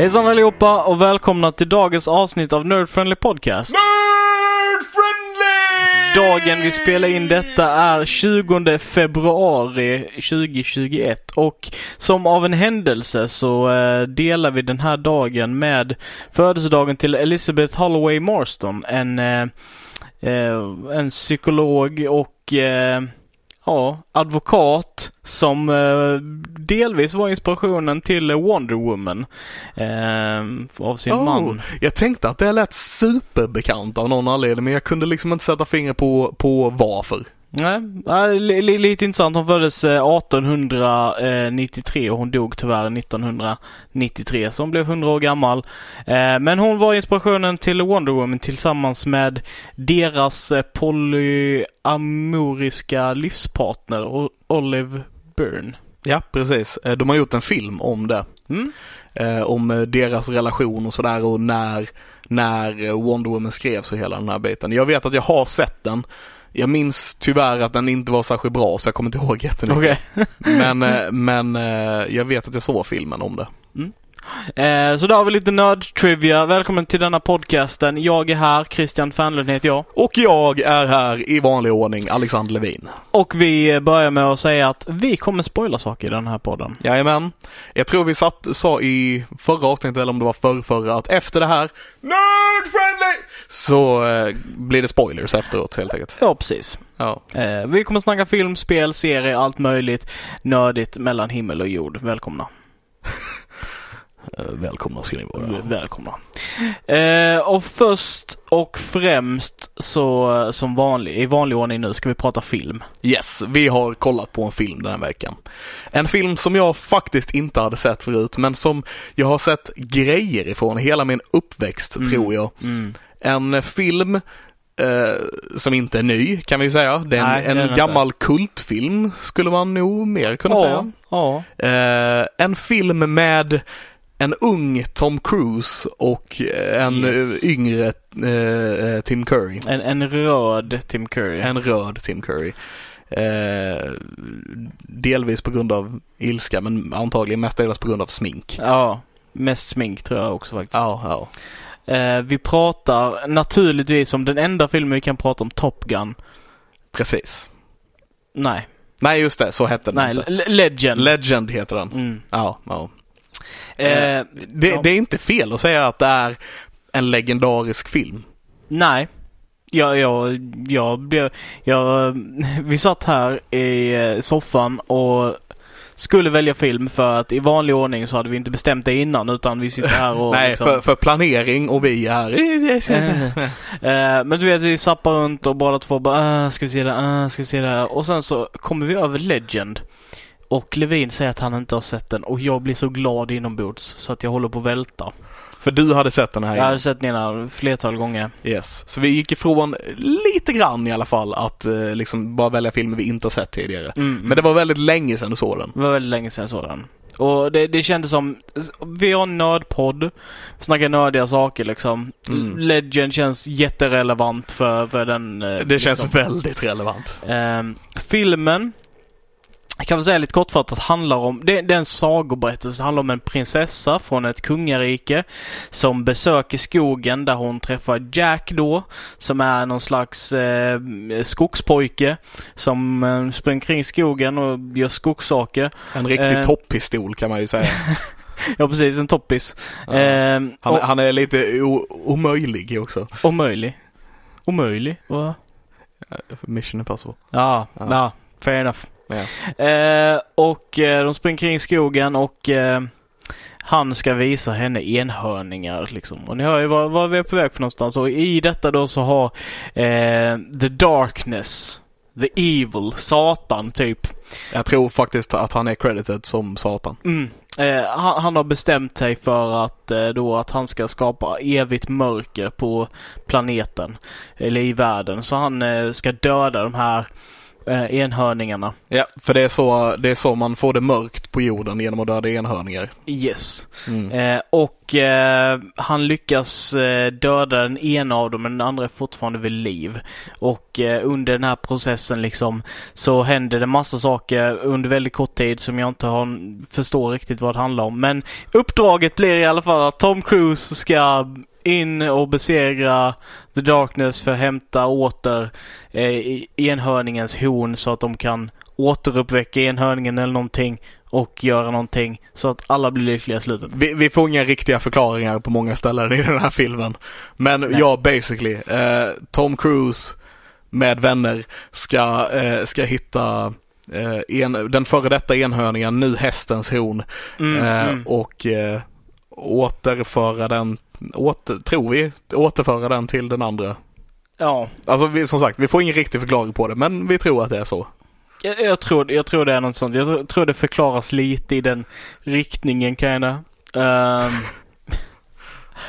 Hejsan allihopa och välkomna till dagens avsnitt av Nerd Friendly Podcast. Nerd friendly! Dagen vi spelar in detta är 20 februari 2021 och som av en händelse så eh, delar vi den här dagen med födelsedagen till Elizabeth Holloway Marston, en, eh, eh, en psykolog och eh, ja, advokat som eh, delvis var inspirationen till Wonder Woman eh, av sin Oh, man. Jag tänkte att det lät superbekant av någon anledning men jag kunde liksom inte sätta fingret på, på varför. Nej, lite intressant. Hon föddes eh, 1893 och hon dog tyvärr 1993 så hon blev 100 år gammal. Eh, men hon var inspirationen till Wonder Woman tillsammans med deras eh, polyamoriska livspartner Olive Byrne. Ja, precis. Eh, De har gjort en film om det. Mm? Eh, om eh, deras relation och sådär och när, när eh, Wonder Woman skrevs och hela den här biten. Jag vet att jag har sett den. Jag minns tyvärr att den inte var särskilt bra så jag kommer inte ihåg jättemycket. Okej. Men, eh, men eh, jag vet att jag såg filmen om det. Eh, så då har vi lite nörd-trivia. Välkommen till denna podcasten. Jag är här, Christian Fernlund heter jag. Och jag är här i vanlig ordning, Alexander Levin. Och vi börjar med att säga att vi kommer spoila saker i den här podden. Jajamän. Jag tror vi satt, sa i förra avsnittet eller om det var förr, förra att efter det här Nerd friendly! Så eh, blir det spoilers efteråt helt enkelt. Ja, precis. Ja. Eh, vi kommer snacka film, spel, serier, allt möjligt nördigt mellan himmel och jord. Välkomna. Eh, välkomna ska ni vara. Välkomna. Eh, och först och främst så som vanlig, i vanlig ordning nu ska vi prata film. Yes, vi har kollat på en film den här veckan. En film som jag faktiskt inte hade sett förut men som jag har sett grejer ifrån hela min uppväxt Mm. tror jag. Mm. En film eh, som inte är ny kan vi ju säga. Det är en, Nej, en inte. gammal kultfilm skulle man nog mer kunna Ja, säga. ja. Eh, en film med en ung Tom Cruise och en Yes. eh, yngre eh, Tim Curry. En, en röd Tim Curry. En röd Tim Curry. Eh, delvis på grund av ilska men antagligen mestadels på grund av smink. Ja, mest smink tror jag också faktiskt. Ja, ja. Eh, vi pratar naturligtvis om den enda filmen vi kan prata om, Top Gun. Precis. Nej, Nej just det, så hette den nej, inte. Le- Legend. Legend heter den. mm. Ja, ja. Eh, Det, ja. det är inte fel att säga att det är en legendarisk film. Nej. Jag, jag, jag blev, jag, vi satt här i eh, soffan och skulle välja film för att i vanlig ordning så hade vi inte bestämt det innan utan vi sitter här och Nej, liksom, för, för planering och vi är... Eh, men du vet, vi zappar runt och båda två bara äh, ska vi se det, äh, ska vi se det Och sen så kommer vi över Legend. Och Levin säger att han inte har sett den och jag blir så glad inombords så att jag håller på att välta. För du hade sett den här Jag hade sett den innan flertal gånger. Yes. Så vi gick ifrån lite grann i alla fall att eh, liksom bara välja filmer vi inte har sett tidigare. Mm, Men det var väldigt länge sedan du såg den. Det var väldigt länge sedan jag såg den. Och det, det kändes som, vi har en nördpodd, snackar nördiga saker liksom. Mm. Legend känns jätterelevant för, för den. eh, Det känns liksom. väldigt relevant. Ehm, filmen, jag kan väl säga lite kortfattat, handlar om, det, det är en sagoberättelse, det handlar om en prinsessa från ett kungarike som besöker skogen där hon träffar Jack då, som är någon slags eh, skogspojke som eh, springer kring skogen och gör skogssaker. En riktig Eh. toppistol kan man ju säga. Ja precis, en toppis. Ja. Ehm, Han, och, han är lite omöjlig också. omöjlig. Omöjlig? Va? Mission Impossible. Ja, Ja. ja, fair enough. Ja. Eh, och eh, de springer kring skogen och eh, han ska visa henne enhörningar liksom. Och ni hör ju var, var vi är på väg för någonstans. Och i detta då så har eh, The Darkness, The Evil, Satan typ, Jag tror faktiskt att han är credited som Satan. Mm. Eh, han, han, har bestämt sig för att eh, då att han ska skapa evigt mörker på planeten. Eller i världen. Så han ska döda de här eh, enhörningarna. Ja, för det är, så, det är så man får det mörkt på jorden genom att döda enhörningar. Yes. Mm. Eh, och eh, han lyckas eh, döda den ena av dem men den andra är fortfarande vid liv. Och eh, under den här processen liksom så händer det massa saker under väldigt kort tid som jag inte har, förstår riktigt vad det handlar om. Men uppdraget blir i alla fall att Tom Cruise ska in och besegra The Darkness för att hämta åter eh, enhörningens horn så att de kan återuppväcka enhörningen eller någonting och göra någonting så att alla blir lyckliga i slutet. Vi, vi får inga riktiga förklaringar på många ställen i den här filmen. Men Nej. ja, basically. Eh, Tom Cruise med vänner ska, eh, ska hitta eh, en, den före detta enhörningen, nu hästens horn. Mm, eh, mm. Och eh, återföra den åter, tror vi, återföra den till den andra. Ja. Alltså vi, som sagt, vi får ingen riktig förklaring på det men vi tror att det är så. Jag, jag, tror, jag tror det är något sånt. Jag tror det förklaras lite i den riktningen kinda. Um,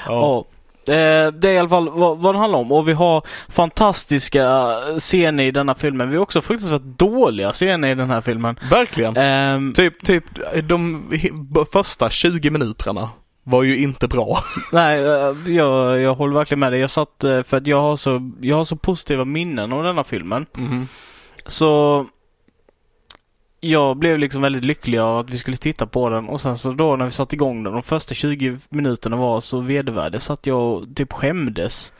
ja. Det är i alla fall vad, vad det handlar om och vi har fantastiska scener i denna filmen. Vi har också fruktansvärt dåliga scener i den här filmen. Verkligen. Um, typ, typ de första 20 minuterna var ju inte bra. Nej, eh, jag, jag håller verkligen med dig. Jag satt, eh, för att jag har så, jag har så positiva minnen av denna filmen. Mm. Så jag blev liksom väldigt lycklig av att vi skulle titta på den och sen så då när vi satte igång den, de första 20 minuterna var så vedervärdiga så att jag typ skämdes.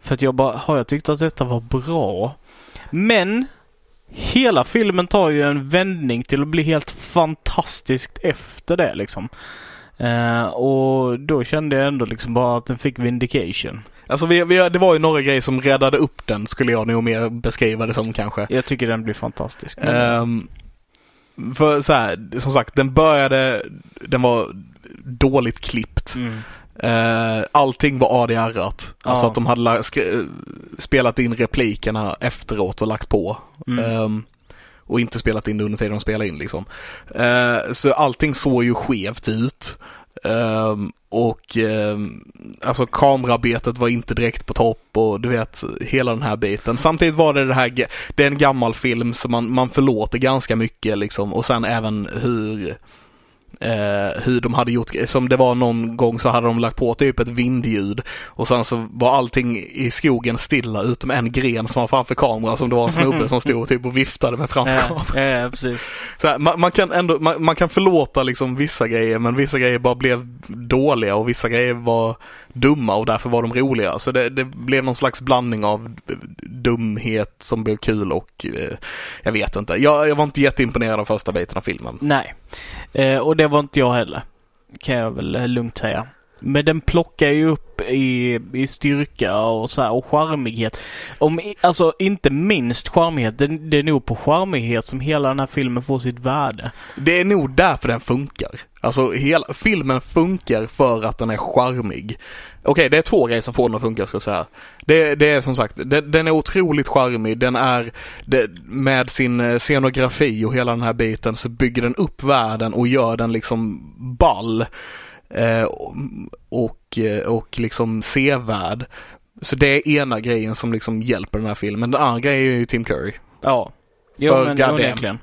För att jag bara, har jag tyckt att detta var bra? Men hela filmen tar ju en vändning till att bli helt fantastiskt efter det liksom. Uh, och då kände jag ändå liksom bara att den fick vindication. Alltså vi, vi, det var ju några grejer som räddade upp den skulle jag nog mer beskriva det som kanske. Jag tycker den blir fantastisk. Um, för så här, som sagt, den började, den var dåligt klippt. Mm. Uh, allting var ADR-at. Ja. Alltså att de hade spelat in replikerna efteråt och lagt på. Mm. Um, och inte spelat in det under tiden de spelade in liksom. Eh, så allting såg ju skevt ut. Ehm, och ehm, alltså kamerabetet var inte direkt på topp och du vet hela den här biten. Samtidigt var det det här, det är en gammal film så man, man förlåter ganska mycket liksom och sen även hur eh, hur de hade gjort, som det var någon gång så hade de lagt på typ ett vindljud och sen så var allting i skogen stilla utom en gren som var framför kameran som det var en snubbe som stod typ och viftade med framför ja, kameran. Ja, precis. Så här, man, man, kan ändå, man, man, kan förlåta liksom vissa grejer men vissa grejer bara blev dåliga och vissa grejer var dumma och därför var de roliga. Så det, det blev någon slags blandning av dumhet som blev kul och eh, jag vet inte. Jag, jag var inte jätteimponerad av första biten av filmen. Nej, eh, och det var inte jag heller. Kan jag väl lugnt säga. Men den plockar ju upp i, i styrka och så här, och charmighet. Om, alltså inte minst charmighet. Det, det är nog på charmighet som hela den här filmen får sitt värde. Det är nog därför den funkar. Alltså hela filmen funkar för att den är charmig. Okej, okay, det är två grejer som får den att funka ska jag säga. Det, det är som sagt, det, den är otroligt charmig. Den är, det, med sin eh, scenografi och hela den här biten så bygger den upp världen och gör den liksom ball. Eh, och, eh, och liksom sevärd. Så det är ena grejen som liksom hjälper den här filmen. Den andra grejen är ju Tim Curry. Ja. Jo För men onekligen.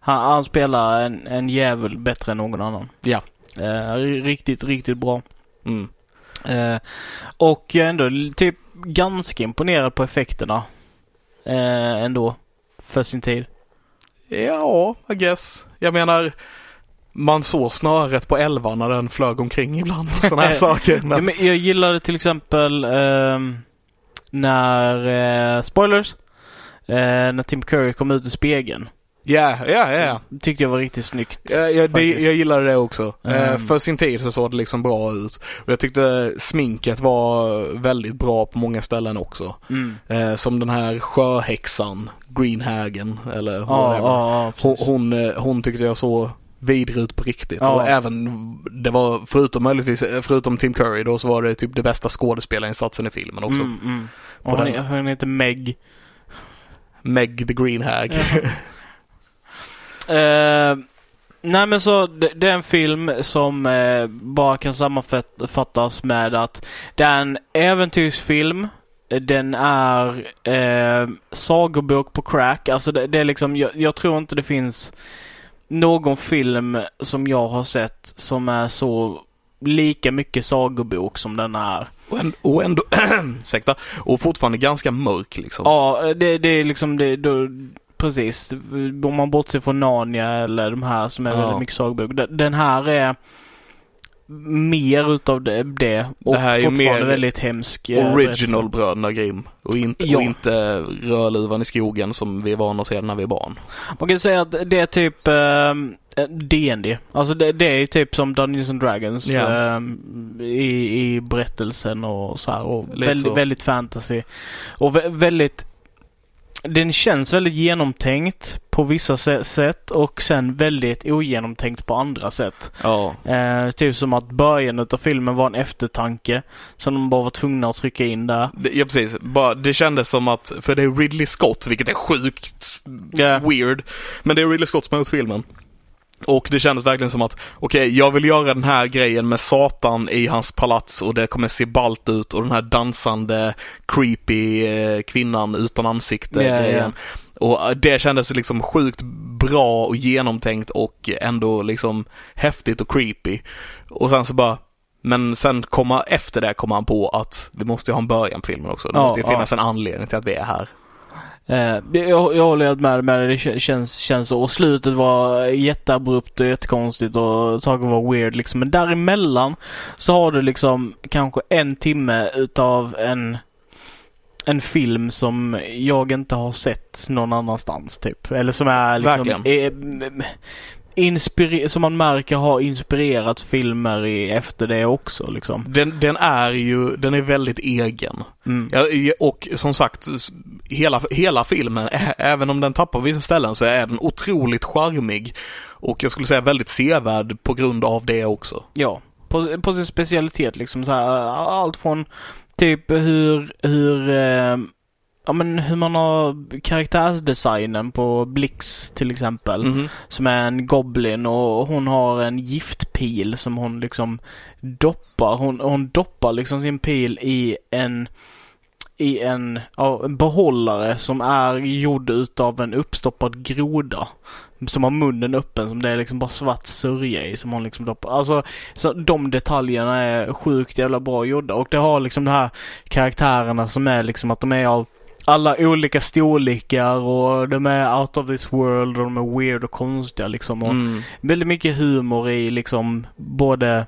Han, han spelar en, en jävel bättre än någon annan. Ja. Eh, riktigt, riktigt bra. Mm. Eh, och ändå typ ganska imponerad på effekterna. Eh, ändå. För sin tid. Ja, I guess. Jag menar, man såg snöret på älvan när den flög omkring ibland. Sådana här saker. Men... Ja, men jag gillade till exempel eh, när, eh, spoilers, eh, när Tim Curry kom ut i spegeln. Ja, ja, ja. Tyckte jag var riktigt snyggt. Ja, ja det, jag gillade det också. Mm. för sin tid så såg det liksom bra ut. Och jag tyckte sminket var väldigt bra på många ställen också. Mm. Eh, som den här sjöhäxan, Greenhagen eller ja, ja, ja, hon, hon, eh, hon tyckte jag såg vidrig ut på riktigt. Ja. Och även, det var förutom möjligtvis, förutom Tim Curry då så var det typ det bästa skådespelarinsatsen i filmen också. Mm, mm. Och hon, hon heter Meg. Meg the Green Hag. Ja. Eh, nej men så det, det är en film som eh, bara kan sammanfattas med att det är en äventyrsfilm. Den är eh, sagobok på crack. Alltså det, det är liksom, jag, jag tror inte det finns någon film som jag har sett som är så lika mycket sagobok som den är. Och ändå, och, ändå ursäkta, och fortfarande ganska mörk liksom. Ja, det, det är liksom det, då, precis. Om man bortser från Narnia eller de här som är Ja. väldigt mycket sagobok. Den- Den här är mer utav det, det och Det här är fortfarande mer väldigt hemsk. eh, Original Bröderna Grimm. Och inte, Ja. och inte Rödluvan i skogen som vi är vana att se när vi är barn. Man kan säga att det är typ eh, D&D. Alltså det, det är ju typ som Dungeons and Dragons Ja. eh, i, i berättelsen och så här. Och väldigt, väldigt fantasy. Och vä- väldigt den känns väldigt genomtänkt på vissa sä- sätt och sen väldigt ogenomtänkt på andra sätt. Ja. Eh, typ som att början av filmen var en eftertanke som de bara var tvungna att trycka in där. Ja precis, bara, det kändes som att, för det är Ridley Scott, vilket är sjukt Ja. weird. Men det är Ridley Scott som har gjort filmen. Och det kändes verkligen som att, okej, jag vill göra den här grejen med Satan i hans palats och det kommer se balt ut och den här dansande, creepy eh, kvinnan utan ansikte Ja, ja. grejen. Och eh, det kändes liksom sjukt bra och genomtänkt och ändå liksom häftigt och creepy. Och sen så bara, men sen komma efter det kommer han på att vi måste ju ha en början på filmen också. Det Ja, måste ju ja. finnas en anledning till att vi är här. Eh, jag, jag håller helt med med det. Det kä- känns, känns så. Och slutet var jätteabrupt och jättekonstigt och saker var weird liksom. Men däremellan så har du liksom kanske en timme utav en en film som jag inte har sett någon annanstans typ. Eller som är liksom Verkligen. eh, som man märker har inspirerat filmer i, efter det också liksom. Den, den är ju, den är väldigt egen. Mm. Ja, och som sagt, hela, hela filmen, ä- även om den tappar vissa ställen så är den otroligt charmig. Och jag skulle säga väldigt sevärd på grund av det också. Ja, på, på sin specialitet liksom så här. Allt från typ hur, hur, eh, ja men hur man har karaktärsdesignen på Blix till exempel. Mhm. Som är en goblin och hon har en giftpil som hon liksom doppar. Hon, hon doppar liksom sin pil i en i en, ja, en behållare som är gjord utav en uppstoppad groda. Som har munnen öppen som det är liksom bara svart sörja i som hon liksom doppar. Alltså så de detaljerna är sjukt jävla bra gjorda och det har liksom de här karaktärerna som är liksom att de är av alla olika storlekar och de är out of this world och de är weird och konstiga liksom. Och Mm. väldigt mycket humor i liksom både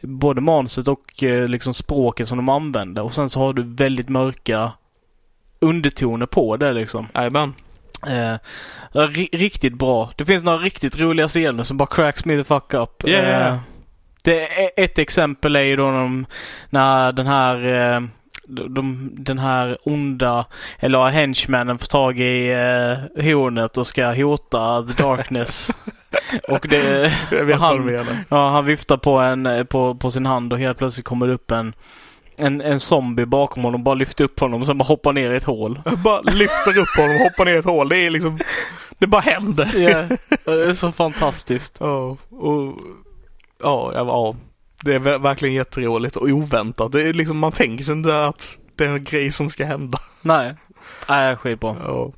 både manuset och eh, liksom språket som de använder och sen så har du väldigt mörka undertoner på det liksom. Jajamän. Eh, ri- riktigt bra. Det finns några riktigt roliga scener som bara cracks me the fuck up. Yeah. Eh, det ett exempel är ju då när, de, när den här eh, de, de, den här onda, eller henchmannen får tag i eh, hornet och ska hota the darkness. och det, Jag vet Han- vad du menar. Ja, han viftar på, en, eh, på, på sin hand och helt plötsligt kommer det upp en, en, en zombie bakom honom. Bara lyfter upp honom och sen bara hoppar ner i ett hål. Bara lyfter upp honom och hoppar ner i ett hål. Det är liksom, det bara händer. Ja, det är så fantastiskt. Ja, och ja, ja. Det är ver- verkligen jätteroligt och oväntat. Det är liksom, man tänker sig inte att det är en grej som ska hända. Nej, nej skitbra. Ja.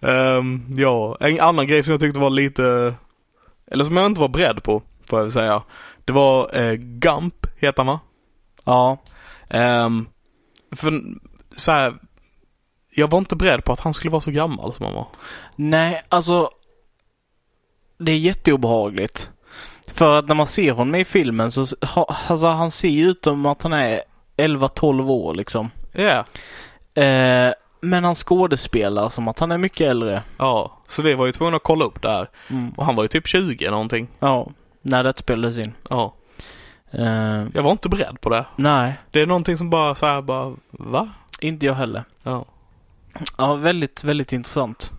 Ehm, ja, en annan grej som jag tyckte var lite, eller som jag inte var beredd på, får jag säga. Det var eh, Gump, heter han va? Ja, Ehm, för så här, jag var inte beredd på att han skulle vara så gammal som han var. nej alltså. Det är jätteobehagligt. För att när man ser honom i filmen så, alltså han ser ju ut som att han är 11-12 år liksom. Ja. Eh, men han skådespelar som att han är mycket äldre. Ja, så vi var ju tvungna att kolla upp det här. Mm. Och han var ju typ 20 någonting. Ja, när det spelades in. Ja. Eh, Jag var inte beredd på det. nej, Det är någonting som bara så här bara, va? inte jag heller. Ja. Ja, väldigt, väldigt intressant.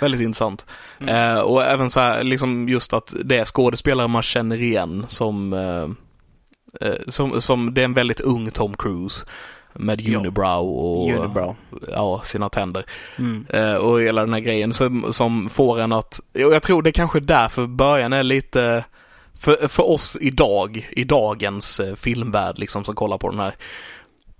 Väldigt intressant. Mm. Eh, och även så här, liksom just att det är skådespelare man känner igen som, eh, eh, som, som det är en väldigt ung Tom Cruise. med unibrow och Unibrow. Ja, sina tänder. Mm. Eh, och hela den här grejen som, som får en att, och jag tror det kanske är därför början är lite, för, för oss idag, i dagens eh, filmvärld liksom som kollar på den här.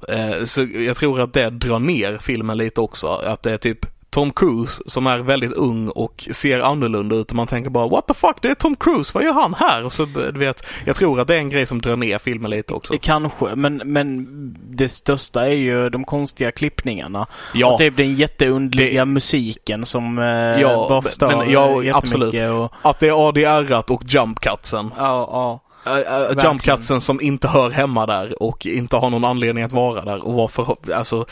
Eh, så jag tror att det drar ner filmen lite också, att det är typ Tom Cruise som är väldigt ung och ser annorlunda ut och man tänker bara what the fuck, det är Tom Cruise, vad gör han här? Och så, du vet, jag tror att det är en grej som drar ner filmen lite också. Kanske, men, men det största är ju de konstiga klippningarna. Ja, Och typ den jätteundliga musiken som eh, Ja, bara förstör men- ja, absolut. Och, att det är ADR och jump cutsen. ja, ja. Uh, Verkligen. jump cutsen som inte hör hemma där och inte har någon anledning att vara där och varför, alltså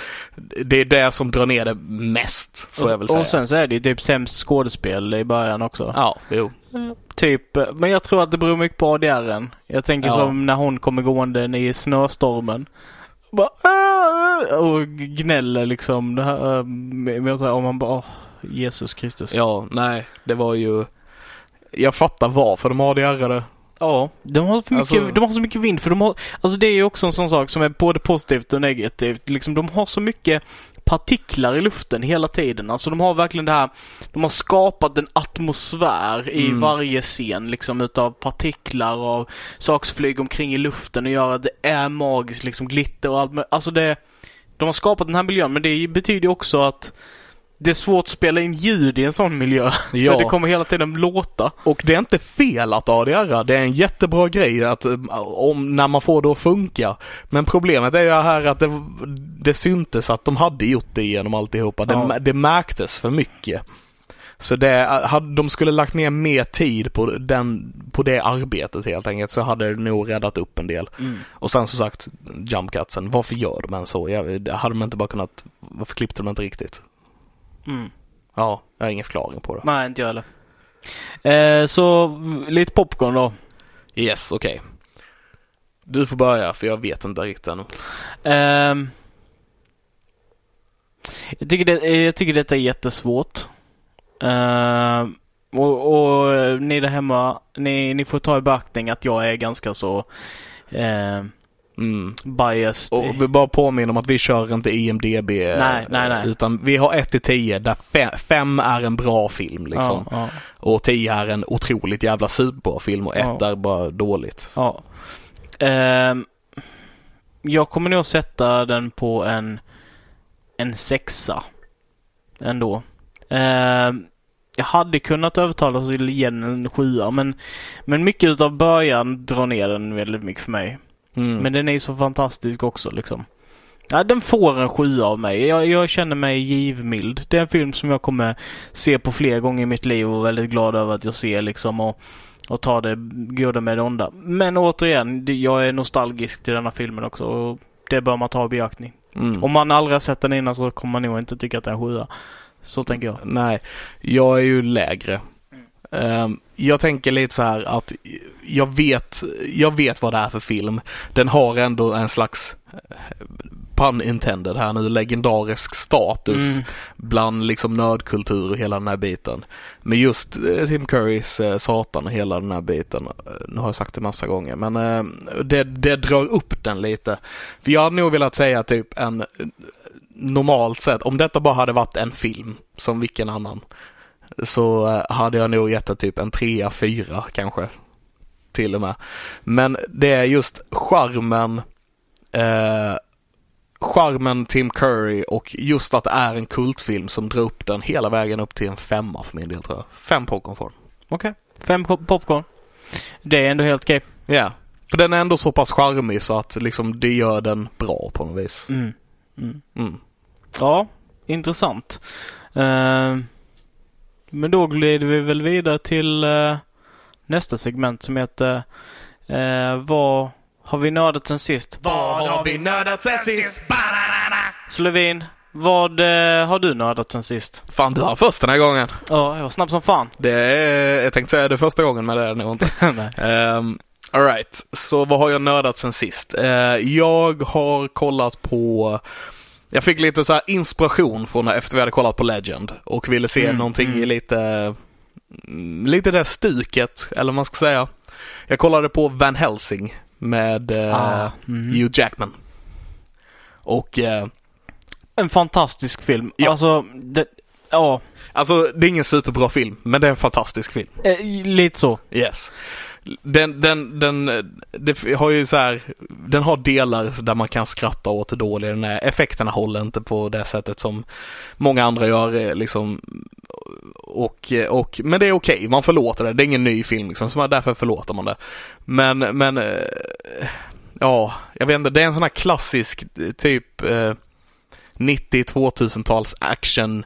det är det som drar ner det mest får jag väl Och, säga. och sen så är det ju typ sämst skådespel i början också. Ja, jo. Typ, men jag tror att det beror mycket på ADRen. Jag tänker Ja. som när hon kommer gående i snöstormen. Bara, "Ah!" och gnäller liksom. Det här, med- om man bara, Jesus Kristus. Ja, nej, det var ju jag fattar varför de ADR-ade. Ja, de har, för mycket, Alltså- de har så mycket vind för de har, alltså det är ju också en sån sak som är både positivt och negativt. Liksom de har så mycket partiklar i luften hela tiden. Alltså de har verkligen det här, de har skapat en atmosfär i Mm. varje scen liksom utav partiklar och saker som flyger omkring i luften och gör att det är magiskt liksom glitter och allt Alltså det, de har skapat den här miljön men det betyder också att det är svårt att spela in ljud i en sån miljö. Ja. För det kommer hela tiden låta. Och det är inte fel att ADR, det är en jättebra grej att, om, när man får det att funka. Men problemet är ju här att det, det syntes att de hade gjort det genom alltihopa. Det, Ja. det märktes för mycket. Så det, hade, de skulle lagt ner mer tid på, den, på det arbetet helt enkelt så hade det nog räddat upp en del. Och sen som sagt, jump cutsen, varför gör de en så? Jag, hade de inte bara kunnat, varför klippte de inte riktigt? Mm. Ja, jag har ingen förklaring på det. Nej, inte jag heller. Eh, så lite popcorn då. Yes, okej. Du får börja för jag vet inte riktigt ännu. Ehm, jag, tycker det, eh, jag tycker detta är jättesvårt. Ehm, och, och ni där hemma, ni, ni får ta i beaktning att jag är ganska så ehm, Mm. biased. Och vi bara påminner om att vi kör inte IMDB. Nej, nej, nej. Utan vi har 1 till 10 där 5 är en bra film liksom. Ja, ja, Och 10 är en otroligt jävla superbra film och 1 Ja. är bara dåligt. ja. Ehm, jag kommer nog sätta den på en, en sexa. Ändå. Ehm, jag hade kunnat övertala till igen en sjua men, men mycket utav början drar ner den väldigt mycket för mig. Mm. Men den är så fantastisk också liksom. Ja, den får en sjua av mig. Jag, jag känner mig givmild. Det är en film som jag kommer se på fler gånger i mitt liv och är väldigt glad över att jag ser liksom och, och tar det goda med det onda. Men återigen, jag är nostalgisk till denna filmen också och det bör man ta i beaktning. Mm. Om man aldrig har sett den innan så kommer man nog inte tycka att det är en sjua. Så tänker jag. Nej, jag är ju lägre. Ehm, jag tänker lite så här att jag vet, jag vet vad det är för film. Den har ändå en slags eh, pun intended här nu, legendarisk status Mm. bland liksom nördkultur och hela den här biten. Men just eh, Tim Currys eh, Satan och hela den här biten, eh, nu har jag sagt det massa gånger, men eh, det, det drar upp den lite. För jag hade nog velat säga typ en normalt sett, om detta bara hade varit en film som vilken annan, så eh, hade jag nog gett det typ en trea, fyra kanske. Till och med. Men det är just charmen eh, charmen Tim Curry och just att det är en kultfilm som drar upp den hela vägen upp till en femma för min del tror jag. Fem popcorn får. Okej. Fem pop- popcorn. Det är ändå helt okej. Ja. För den är ändå så pass charmig så att liksom det gör den bra på något vis. Mm. Mm. Mm. Ja, intressant. Eh, men då glider vi väl vidare till eh, nästa segment som heter eh, Vad har vi nördat sen sist? Vad har vi nördat sen sist? Så Levin, vad eh, har du nördat sen sist? Fan du har först den här gången. Ja, jag var snabb som fan. Det är, jag tänkte säga det första gången men det är det nog inte. Nej. Um, Alright, så vad har jag nördat sen sist? Eh, jag har kollat på jag fick lite så här inspiration från efter vi hade kollat på Legend och ville se Mm, någonting mm. i lite, mm, lite det stuket, eller vad man ska säga. Jag kollade på Van Helsing med eh, Ah, mm. Hugh Jackman. Och eh, En fantastisk film. Ja. Alltså, det, ja, alltså det är ingen superbra film, men det är en fantastisk film. eh, lite så. Yes. Den, den, den, det har ju så här, den har delar där man kan skratta åt hur dålig den är. Effekterna håller inte på det sättet som många andra gör eh, liksom. Och, eh, och, men det är okej, man förlåter det. Det är ingen ny film liksom, så därför förlåter man det. Men, men, eh, ja, jag vet inte, det är en sån här klassisk typ 90-2000-tals action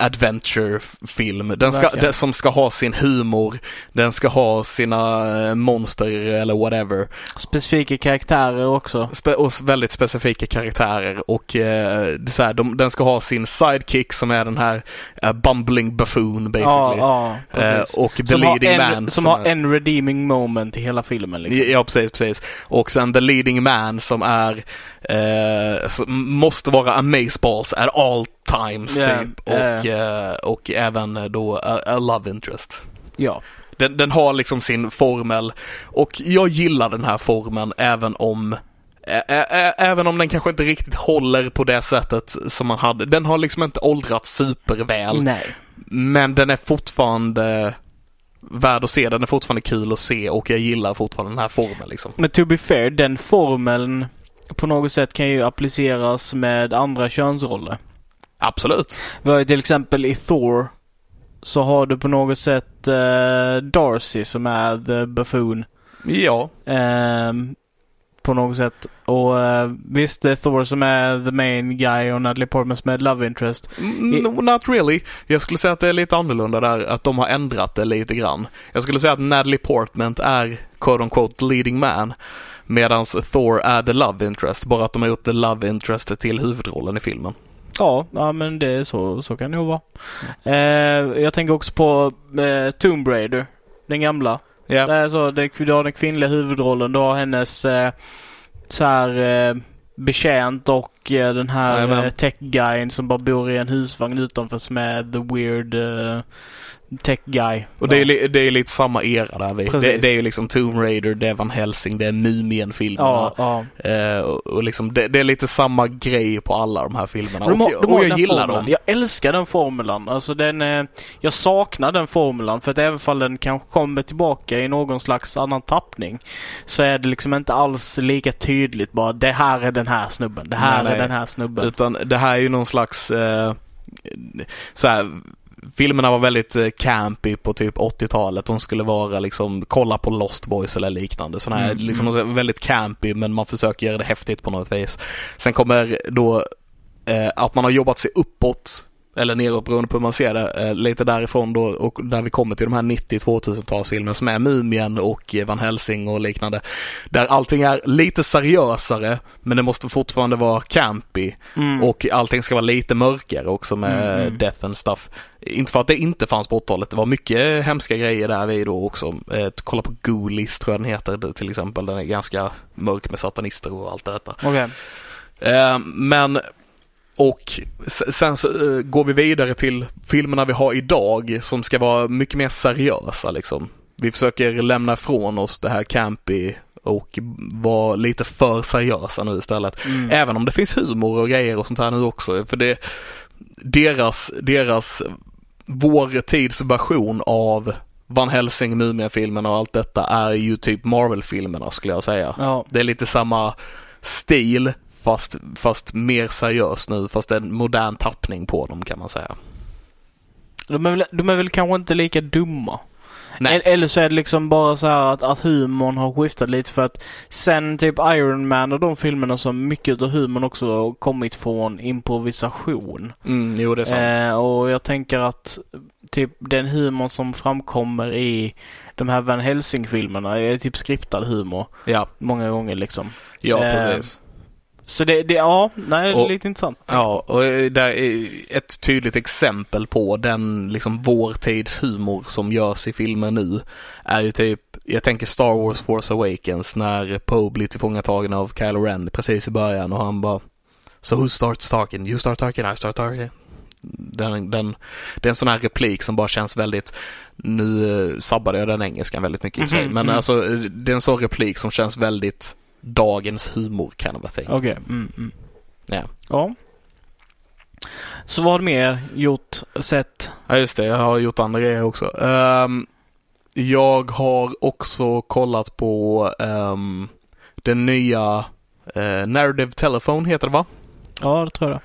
adventure-film. Den ska, den som ska ha sin humor, den ska ha sina eh, monster eller whatever. Specifika karaktärer också. Spe och väldigt specifika karaktärer och eh, så här, de, den ska ha sin sidekick som är den här eh, bumbling buffoon Ja, basically. ja, eh, precis. och the som har, leading en, man. som, har är, en redeeming moment i hela filmen liksom. Ja, precis, precis. Och sen the leading man som är, eh, som måste vara amazeballs at all times Ja, typ. Och, eh, och även då a, a love interest. Ja. Den, den har liksom sin formel och jag gillar den här formeln även om ä, ä, ä, Även om den kanske inte riktigt håller på det sättet som man hade. Den har liksom inte åldrats superväl. Nej. Men den är fortfarande värd att se. Den är fortfarande kul att se och jag gillar fortfarande den här formen liksom. Men to be fair, den formeln på något sätt kan ju appliceras med andra könsroller. Absolut. Vi har ju till exempel i Thor så har du på något sätt eh, Darcy som är the buffoon. Ja. Ehm, på något sätt. Och eh, visst, det är Thor som är the main guy och Natalie Portman som är love interest. Mm, No, not really. Jag skulle säga att det är lite annorlunda där, att de har ändrat det lite grann. Jag skulle säga att Natalie Portman är quote on quote leading man. Medan Thor är the love interest, bara att de har gjort the love interest till huvudrollen i filmen. Ja, ja men det är så, så kan det nog vara. Eh, jag tänker också på eh, Tomb Raider. Den gamla. Ja, Det är så, det, du har den kvinnliga huvudrollen, du har hennes eh, så här eh, betjänt och eh, den här eh, tech-guyen som bara bor i en husvagn utanför som är the weird eh, tech-guy. och det är, det är lite samma era där vi. Det, det är ju liksom Tomb Raider, det är Van Helsing, det är Mumien-filmerna. Ja, ja. Eh, och, och liksom det, det är lite samma grej på alla de här filmerna. De har, och de och jag gillar formulan. dem. Jag älskar den formulan. Alltså den, eh, jag saknar den formulan för att även fall den kanske kommer tillbaka i någon slags annan tappning så är det liksom inte alls lika tydligt bara det här är den här snubben, det här Nej, är nej. den här snubben. Utan det här är ju någon slags, eh, så här, filmerna var väldigt eh, campy på typ 80-talet. De skulle vara liksom, kolla på Lost Boys eller liknande. Sådana här, Mm, liksom är väldigt campy men man försöker göra det häftigt på något vis. Sen kommer då eh, att man har jobbat sig uppåt eller neråt beroende på hur man ser det, eh, lite därifrån då och där vi kommer till de här 90-2000-talsfilmerna som är Mumien och eh, Van Helsing och liknande. Där allting är lite seriösare men det måste fortfarande vara campy Mm. och allting ska vara lite mörkare också med Mm, mm. death and stuff. Inte för att det inte fanns på 80-talet, det var mycket hemska grejer där vid då också. Eh, kolla på Ghoulies tror jag den heter till exempel, den är ganska mörk med satanister och allt det detta. Eh, men och sen så eh, går vi vidare till filmerna vi har idag som ska vara mycket mer seriösa liksom. Vi försöker lämna ifrån oss det här campy och vara lite för seriösa nu istället. Mm. Även om det finns humor och grejer och sånt här nu också. För det, deras, deras, vår tids version av Van Helsing, Mumien-filmerna och allt detta är ju typ Marvel-filmerna skulle jag säga. Ja. Det är lite samma stil fast, fast mer seriös nu, fast en modern tappning på dem kan man säga. De är, väl, de är väl kanske inte lika dumma. Nej. Eller- så är det liksom bara så här att, att humorn har skiftat lite för att sen typ Iron Man och de filmerna så har mycket av humorn också kommit från improvisation. Mm, jo det är sant. Eh, och jag tänker att typ den humorn som framkommer i de här Van Helsing-filmerna är typ skriptad humor. ja, Många gånger liksom. ja eh, precis. Så det, det ja, nej, Och- lite intressant. Ja, och det är ett tydligt exempel på den liksom vår tids humor som görs i filmer nu är ju typ, jag tänker Star Wars Force Awakens när Poe blir tillfångatagen av Kylo Ren precis i början och han bara So who starts talking? You start talking, I start talking. Den, den, det är en sån här replik som bara känns väldigt, nu eh, sabbade jag den engelskan väldigt mycket i sig, Mhm, men mm. alltså det är en sån replik som känns väldigt dagens humor kind of a thing. Okej. Mm, mm. Ja. Ja. Så vad har du mer gjort, sett? Ja just det, jag har gjort andra grejer också. Ehm, jag har också kollat på um, den nya uh, Narrative Telephone heter det va? Ja, det tror jag.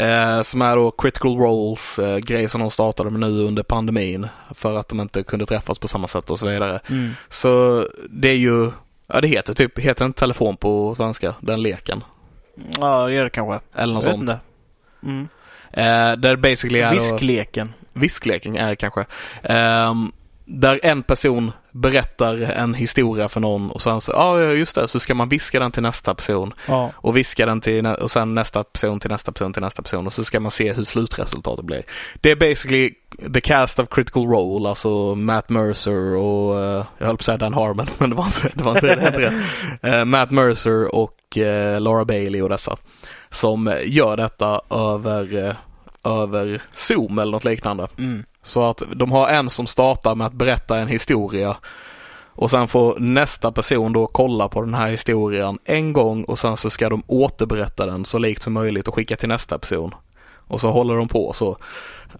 Uh, som är då critical roles, uh, grej som de startade med nu under pandemin för att de inte kunde träffas på samma sätt och så vidare. Mm. Så det är ju, ja det heter typ, heter en telefon på svenska, den leken. Ja, det gör det kanske. Eller något sånt. Mm. Uh, där basically är Viskleken. viskleken är det kanske. Ehm, där en person berättar en historia för någon och sen så, ja just det, så ska man viska den till nästa person Ja. och viska den till och sen nästa person till nästa person till nästa person och så ska man se hur slutresultatet blir. Det är basically the cast of critical role, alltså Matt Mercer och, eh, jag höll på att säga Dan Harmon, men det var inte det. Var inte, det hette det. Eh, Matt Mercer och eh, Laura Bailey och dessa. Som eh, gör detta över, över Zoom eller något liknande. Mm. Så att de har en som startar med att berätta en historia och sen får nästa person då kolla på den här historien en gång och sen så ska de återberätta den så likt som möjligt och skicka till nästa person. Och så håller de på så.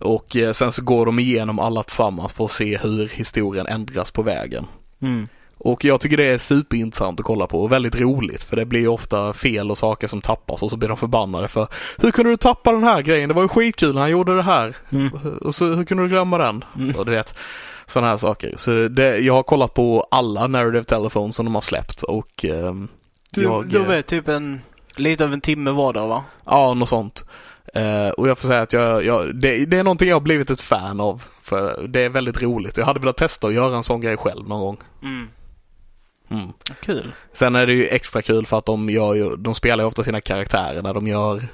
Och eh, sen så går de igenom alla tillsammans för att se hur historien ändras på vägen. Mm. Och jag tycker det är superintressant att kolla på och väldigt roligt för det blir ju ofta fel och saker som tappas och så blir de förbannade för Hur kunde du tappa den här grejen? Det var ju skitkul när han gjorde det här. Mm. Och så hur kunde du glömma den? Mm. Och du vet sådana här saker. Så det, jag har kollat på alla narrative telefones som de har släppt och ehm, Du, jag, de är typ en, lite av en timme var det va? ja, något sånt. Eh, och jag får säga att jag, jag, det, det är någonting jag har blivit ett fan av. För det är väldigt roligt. Jag hade velat testa att göra en sån grej själv någon gång. Mm. Mm. Kul. Sen är det ju extra kul för att de gör ju, de spelar ju ofta sina karaktärer när de gör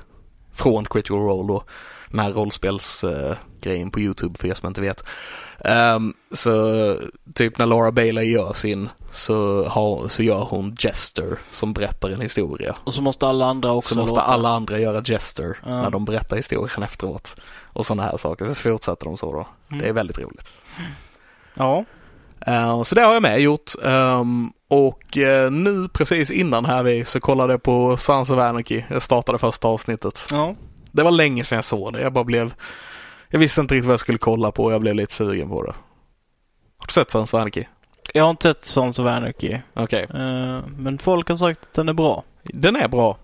från Critical Role då. Den här rollspelsgrejen på YouTube för er som inte vet. Ehm, så typ när Laura Bailey gör sin så, har, så gör hon Jester som berättar en historia. Och så måste alla andra också Så måste låta. alla andra göra Jester Ja. när de berättar historien efteråt. Och sådana här saker. Så fortsätter de så då. Mm. Det är väldigt roligt. Ja. Eh, så det har jag med gjort. Ehm, och eh, nu precis innan här vi så kollade jag på Sons of Anarchy. Jag startade första avsnittet. Ja. Det var länge sedan jag såg det. Jag bara blev... Jag visste inte riktigt vad jag skulle kolla på och jag blev lite sugen på det. Har du sett Sons of Anarchy? Jag har inte sett Sons of Anarchy. Okej. Eh, men folk har sagt att den är bra. Den är bra.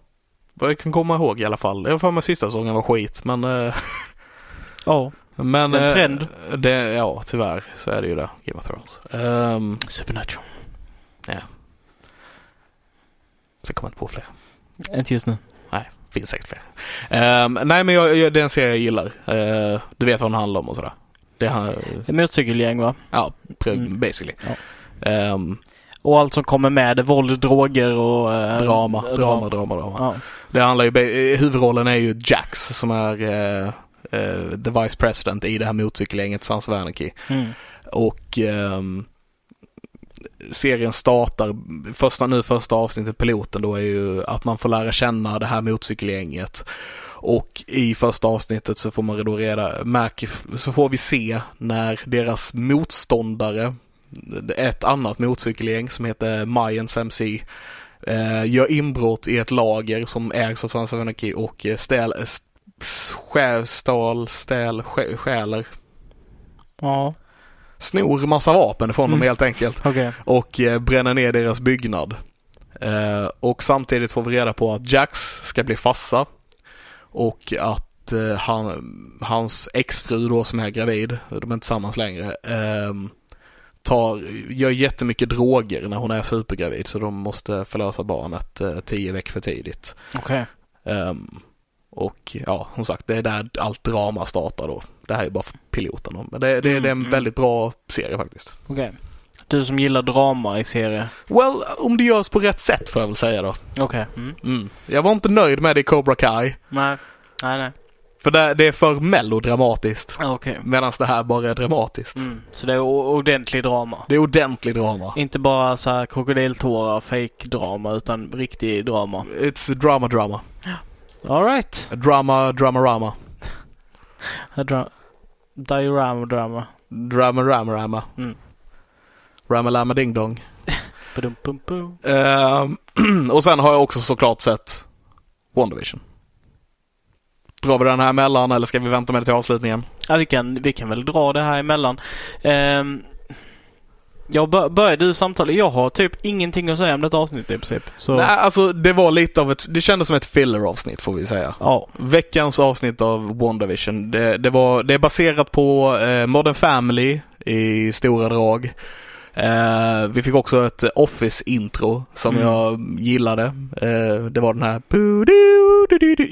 Vad jag kan komma ihåg i alla fall. Jag har för mig sista säsongen var skit men... Ja. Men är en eh, trend. Det, ja, tyvärr så är det ju det. Game of Thrones. Um, Supernatural. så kommer jag inte på fler. Inte just nu. Finns säkert fler. Ehm, nej men jag, jag, det är en serie jag gillar. Eh, du vet vad den handlar om och sådär. Det har, Ett motorcykelgäng va? ja, Mm. basically. Ja. Ehm, Och allt som kommer med det. Våld, droger och... eh, drama, dra- drama, drama, drama. Ja. Det handlar ju, eh, huvudrollen är ju Jax som är eh, eh, the vice president i det här motorcykelgänget Sons of Anarchy. Mm. Och ehm, serien startar, första, nu första avsnittet, piloten då är ju att man får lära känna det här motorcykelgänget. Och i första avsnittet så får man då reda, märk, så får vi se när deras motståndare, ett annat motorcykelgäng som heter Mayans MC, eh, gör inbrott i ett lager som ägs av Sons of Anarchy och eh, stäl, stjäl, stal, stäl, stjäler, Ja. snor massa vapen från dem Mm. helt enkelt Okej. och eh, bränner ner deras byggnad. Eh, och samtidigt får vi reda på att Jax ska bli farsa och att eh, han, hans exfru då som är gravid, de är inte tillsammans längre, ehm, tar, gör jättemycket droger när hon är supergravid så de måste förlösa barnet eh, tio veckor för tidigt. Ehm, och ja, som sagt, det är där allt drama startar då. Det här är bara för piloten då. Men det, det, det är en Mm, mm. väldigt bra serie faktiskt. Okej. Du som gillar drama i serier. Well, om det görs på rätt sätt får jag väl säga då. Okej. Mm. Mm. Jag var inte nöjd med det i Cobra Kai. Nej. Nej, nej. För det, det är för melodramatiskt. Okej. Medan det här bara är dramatiskt. Mm. Så det är ordentlig drama. Det är ordentlig drama. Inte bara så här krokodiltårar, fake drama utan riktig drama. It's drama drama. Alright. Drama dramarama. Dra- diorama drama. Drama rama rama. Mm. Rama lama ding dong. Ehm, och sen har jag också såklart sett WandaVision. Drar vi den här emellan eller ska vi vänta med det till avslutningen? Ja, vi kan, vi kan väl dra det här emellan. Um, jag bör, började du samtalet. Jag har typ ingenting att säga om detta avsnitt i princip. Så, Nej, alltså det var lite av ett, det kändes som ett filler-avsnitt får vi säga. ja. Veckans avsnitt av WandaVision, det, det, var, det är baserat på eh, Modern Family i stora drag. Eh, vi fick också ett Office-intro som Mm. jag gillade. Eh, det var den här.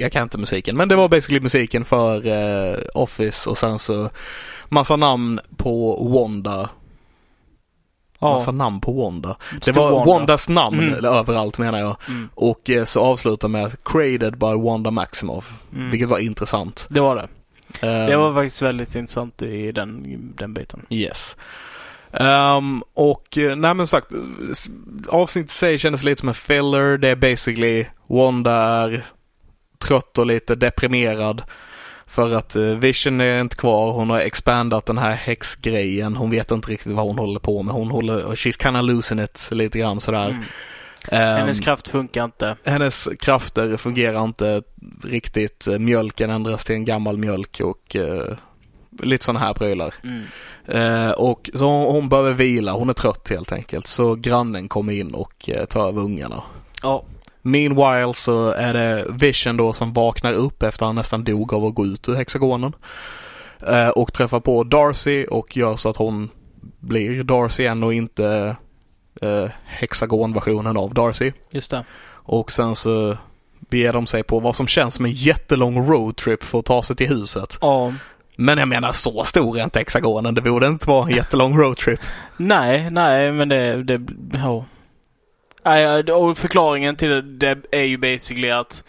Jag kan inte musiken, men det var basically musiken för eh, Office och sen så massa namn på Wanda. Ja. Massa namn på Wanda. Det Stor var Wanda. Wandas namn Mm. överallt menar jag. Mm. Och eh, så avslutar med Created by Wanda Maximoff. Mm. Vilket var intressant. Det var det. Ehm, Det var faktiskt väldigt intressant i den, den biten. Yes. Ehm, och eh, nej men sagt, avsnittet i sig kändes lite som en filler. Det är basically Wanda är trött och lite deprimerad. För att eh, Vision är inte kvar. Hon har expandat den här häxgrejen. Hon vet inte riktigt vad hon håller på med. Hon håller, she's kinda losing it lite grann sådär. Mm. Ehm, Hennes kraft funkar inte. hennes krafter fungerar inte riktigt. Mjölken ändras till en gammal mjölk och eh, lite sådana här prylar. Mm. Eh, och så hon, hon behöver vila, hon är trött helt enkelt. Så grannen kommer in och eh, tar över ungarna. Ja. Meanwhile så är det Vision då som vaknar upp efter att han nästan dog av att gå ut ur hexagonen. Eh, och träffar på Darcy och gör så att hon blir Darcy igen och inte eh, hexagonversionen av Darcy. Just det. Och sen så beger de sig på vad som känns som en jättelång roadtrip för att ta sig till huset. Ja. Men jag menar så stor är inte hexagonen. Det borde inte vara en jättelång roadtrip. Nej, nej, men det... det ja. Nej, och förklaringen till det, är ju basically att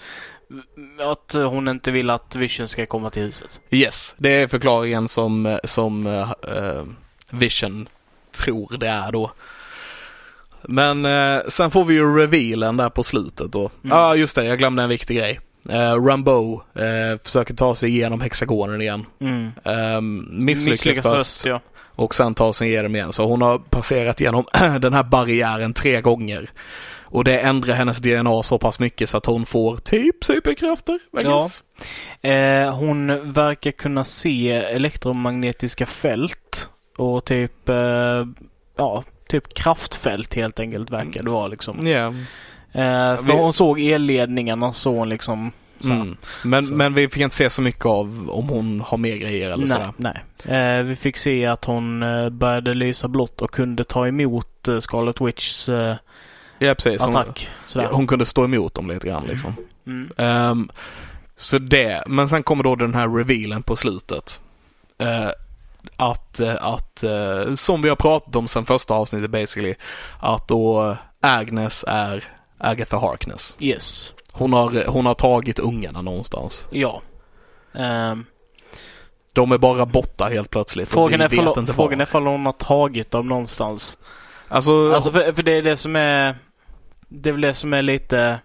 att hon inte vill att Vision ska komma till huset. Yes, det är förklaringen som, som eh, eh, Vision tror det är då. Men eh, sen får vi ju revealen där på slutet då. Ja, Mm. ah, just det. Jag glömde en viktig grej. Eh, Rambo eh, försöker ta sig igenom hexagonen igen. Mm. Eh, misslyckas, först. ja. Och sen tar sig igenom igen. Så hon har passerat igenom den här barriären tre gånger. Och det ändrar hennes DNA så pass mycket så att hon får typ superkrafter. Ja. Eh, hon verkar kunna se elektromagnetiska fält och typ, eh, ja, typ kraftfält helt enkelt verkar det vara liksom. Ja. Eh, för hon såg elledningarna så hon liksom. Mm. Men, Så. men vi fick inte se så mycket av om hon har mer grejer eller Nej, sådär. nej. Eh, vi fick se att hon eh, började lysa blått och kunde ta emot eh, Scarlet Witchs eh, Ja precis. Hon, attack. Sådär. hon kunde stå emot dem lite grann liksom. Mm. Ehm, så det, men sen kommer då den här revealen på slutet. Eh, att, att eh, som vi har pratat om sen första avsnittet basically, att då Agnes är Agatha Harkness. Yes. Hon har, hon har tagit ungarna någonstans. Ja. Ehm, De är bara borta helt plötsligt. frågan är inte frågan är ifall hon har tagit dem någonstans. Alltså, Alltså för, för det är det som är... Det är väl det som är lite...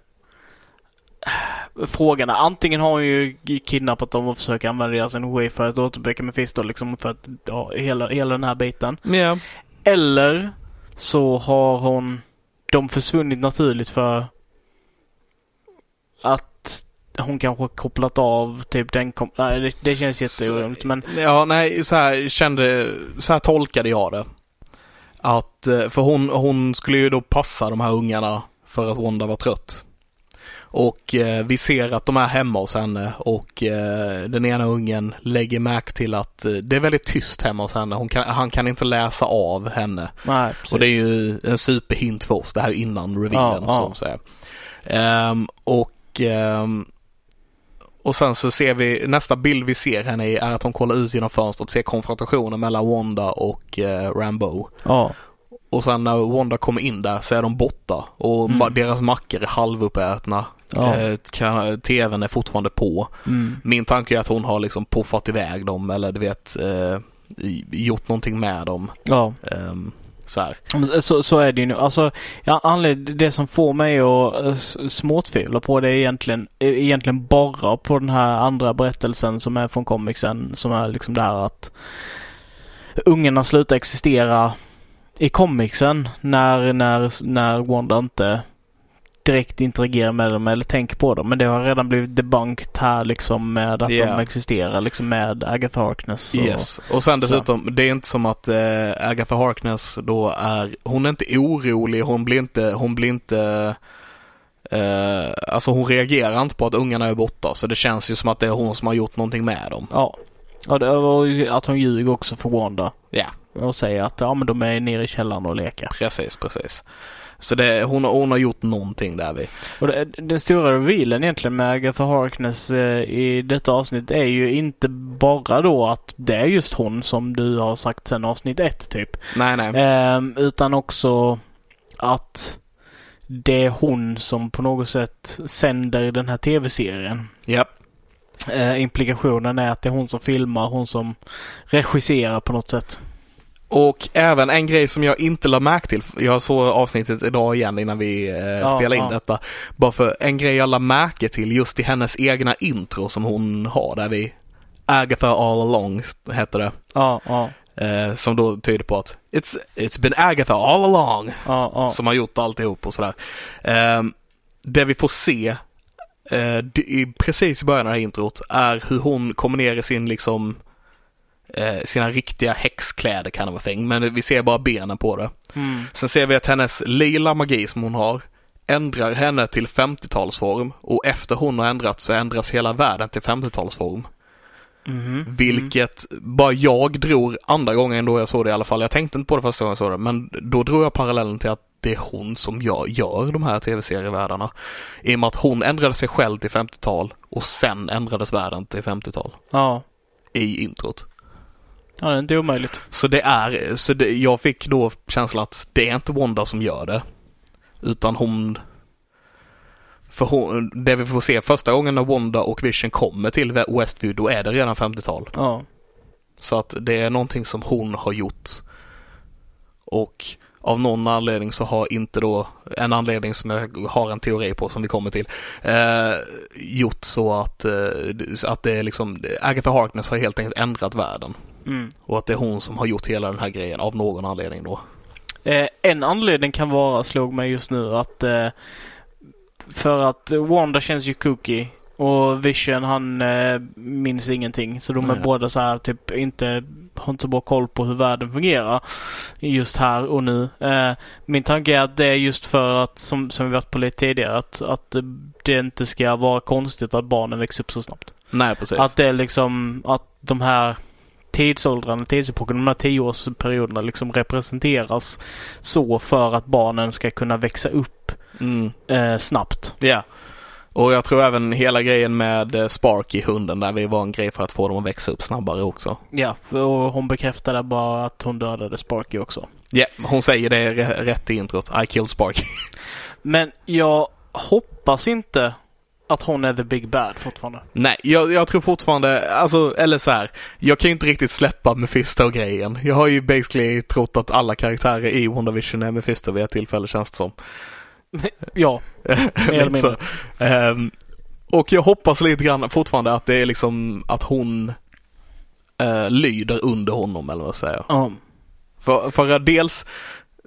Frågan är antingen har hon ju kidnappat dem och försöker använda deras energi för att återbygga Mephisto liksom för att ja, hela, hela den här biten. ja. Eller så har hon de försvunnit naturligt för att hon kanske kopplat av typ den kom- Nej det, det känns jätteoroligt men Ja, nej, så här kände, så här tolkade jag det. Att, eh, för hon, hon skulle ju då passa de här ungarna för att Wanda var trött. Och eh, vi ser att de är hemma hos henne och eh, den ena ungen lägger märke till att eh, det är väldigt tyst hemma hos henne. Hon kan, han kan inte läsa av henne. nej. Och det är ju en superhint för oss, det här är innan revealen Ja, så ja. att säga. Ehm, och, ehm, och sen så ser vi, nästa bild vi ser henne i är att hon kollar ut genom fönstret och ser konfrontationen mellan Wanda och eh, Rambo. Ja. Och sen när Wanda kommer in där så är de borta och Mm. deras mackor är halvuppätna. Ja. Eh, TVn är fortfarande på. Mm. Min tanke är att hon har liksom puffat iväg dem eller du vet eh, gjort någonting med dem. Ja. Ehm, så här. Så, så är det ju nu. Alltså, ja, anled- det som får mig att eh, småtvivla på det är egentligen, eh, egentligen bara på den här andra berättelsen som är från comicsen. Som är liksom det här att ungarna slutar existera i comicsen när, när, när Wanda inte direkt interagerar med dem eller tänker på dem. Men det har redan blivit debunked här liksom med att Yeah. de existerar liksom med Agatha Harkness. Och, Yes. Och sen dessutom, det är inte som att eh, Agatha Harkness då är, hon är inte orolig, hon blir inte, hon blir inte eh, alltså hon reagerar inte på att ungarna är borta så det känns ju som att det är hon som har gjort någonting med dem. Ja. Och det var ju att hon ljuger också för Wanda. Ja. Och säger att ja men de är nere i källaren och leker. Precis, precis. Så det, hon, har- hon har gjort någonting där vi. Och det, den stora revealen egentligen med Agatha Harkness eh, i detta avsnitt är ju inte bara då att det är just hon som du har sagt sen avsnitt ett typ. Nej, nej. Ehm, utan också att det är hon som på något sätt sänder den här tv-serien. Ja. Eh, implikationen är att det är hon som filmar, hon som regisserar på något sätt. Och även en grej som jag inte la märke till. Jag såg avsnittet idag igen innan vi eh, Ja, spelade in ja. detta. Bara för en grej jag la märke till just i hennes egna intro som hon har där vi Agatha all along heter det. Ja, ja, Eh, som då tyder på att it's, it's been Agatha all along. ja. Som har gjort alltihop och sådär. Eh, det vi får se eh, precis i början av det här introt är hur hon kommer ner i sin liksom eh, sina riktiga häxkläder kan det vara thing. Men vi ser bara benen på det. Mm. Sen ser vi att hennes lila magi som hon har ändrar henne till 50-talsform och efter hon har ändrats så ändras hela världen till 50-talsform. Mhm. Vilket bara jag drog andra gången då jag såg det i alla fall. Jag tänkte inte på det första gången jag såg det, men då drog jag parallellen till att det är hon som gör, gör de här tv-serievärldarna. I och med att hon ändrade sig själv till 50-tal och sen ändrades världen till 50-tal Ja. i introt. Ja, det är inte omöjligt. Så det är, så det, jag fick då känslan att det är inte Wanda som gör det. Utan hon, för hon, det vi får se första gången när Wanda och Vision kommer till Westview, då är det redan 50-tal. Ja. Så att det är någonting som hon har gjort. Och av någon anledning så har inte då, en anledning som jag har en teori på som vi kommer till, eh, gjort så att, eh, att det är liksom, Agatha Harkness har helt enkelt ändrat världen. Mm. Och att det är hon som har gjort hela den här grejen av någon anledning då. Eh, en anledning kan vara, slog mig just nu, att eh, för att Wanda känns ju kooky och Vision han eh, minns ingenting. Så de är Nej. båda så här typ inte, har inte så bra koll på hur världen fungerar just här och nu. Eh, min tanke är att det är just för att, som, som vi varit på lite tidigare, att, att det inte ska vara konstigt att barnen växer upp så snabbt. Nej, precis. Att det är liksom att de här tidsåldrarna, tidsepoken, de här tioårsperioderna liksom representeras så för att barnen ska kunna växa upp Mm, eh, snabbt. ja. Och jag tror även hela grejen med eh, Sparky, hunden där, vi var en grej för att få dem att växa upp snabbare också. Ja, och hon bekräftade bara att hon dödade Sparky också. Ja, hon säger det rätt i introt. I killed Sparky. Men jag hoppas inte att hon är the big bad fortfarande. Nej, jag, jag tror fortfarande, alltså, eller så här. Jag kan ju inte riktigt släppa Mephisto-grejen. Jag har ju basically trott att alla karaktärer i WandaVision är Mephisto vid ett tillfälle känns det som. Ja, mer eller mindre. Ehm, och jag hoppas lite grann fortfarande att det är liksom att hon eh, lyder under honom eller vad jag säger. Ja. För, för dels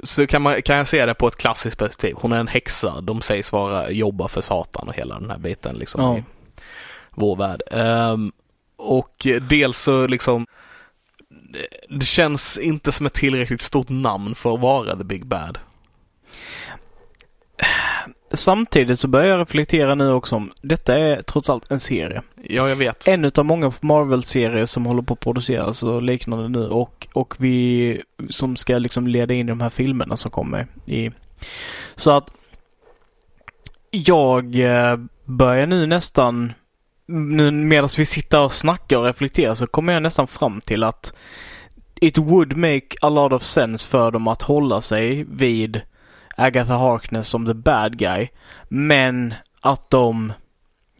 så kan, man, kan jag se det på ett klassiskt perspektiv. Hon är en häxa. De sägs vara jobba för Satan och hela den här biten liksom Ja. i vår värld. Ehm, och dels så liksom det- det känns inte som ett tillräckligt stort namn för att vara the big bad. Samtidigt så börjar jag reflektera nu också om detta är trots allt en serie. Ja, jag vet. En utav många Marvel-serier som håller på att produceras och liknande nu och, och vi som ska liksom leda in i de här filmerna som kommer i. Så att jag eh, börjar nu nästan, nu medan vi sitter och snackar och reflekterar så kommer jag nästan fram till att it would make a lot of sense för dem att hålla sig vid Agatha Harkness som the bad guy. Men att de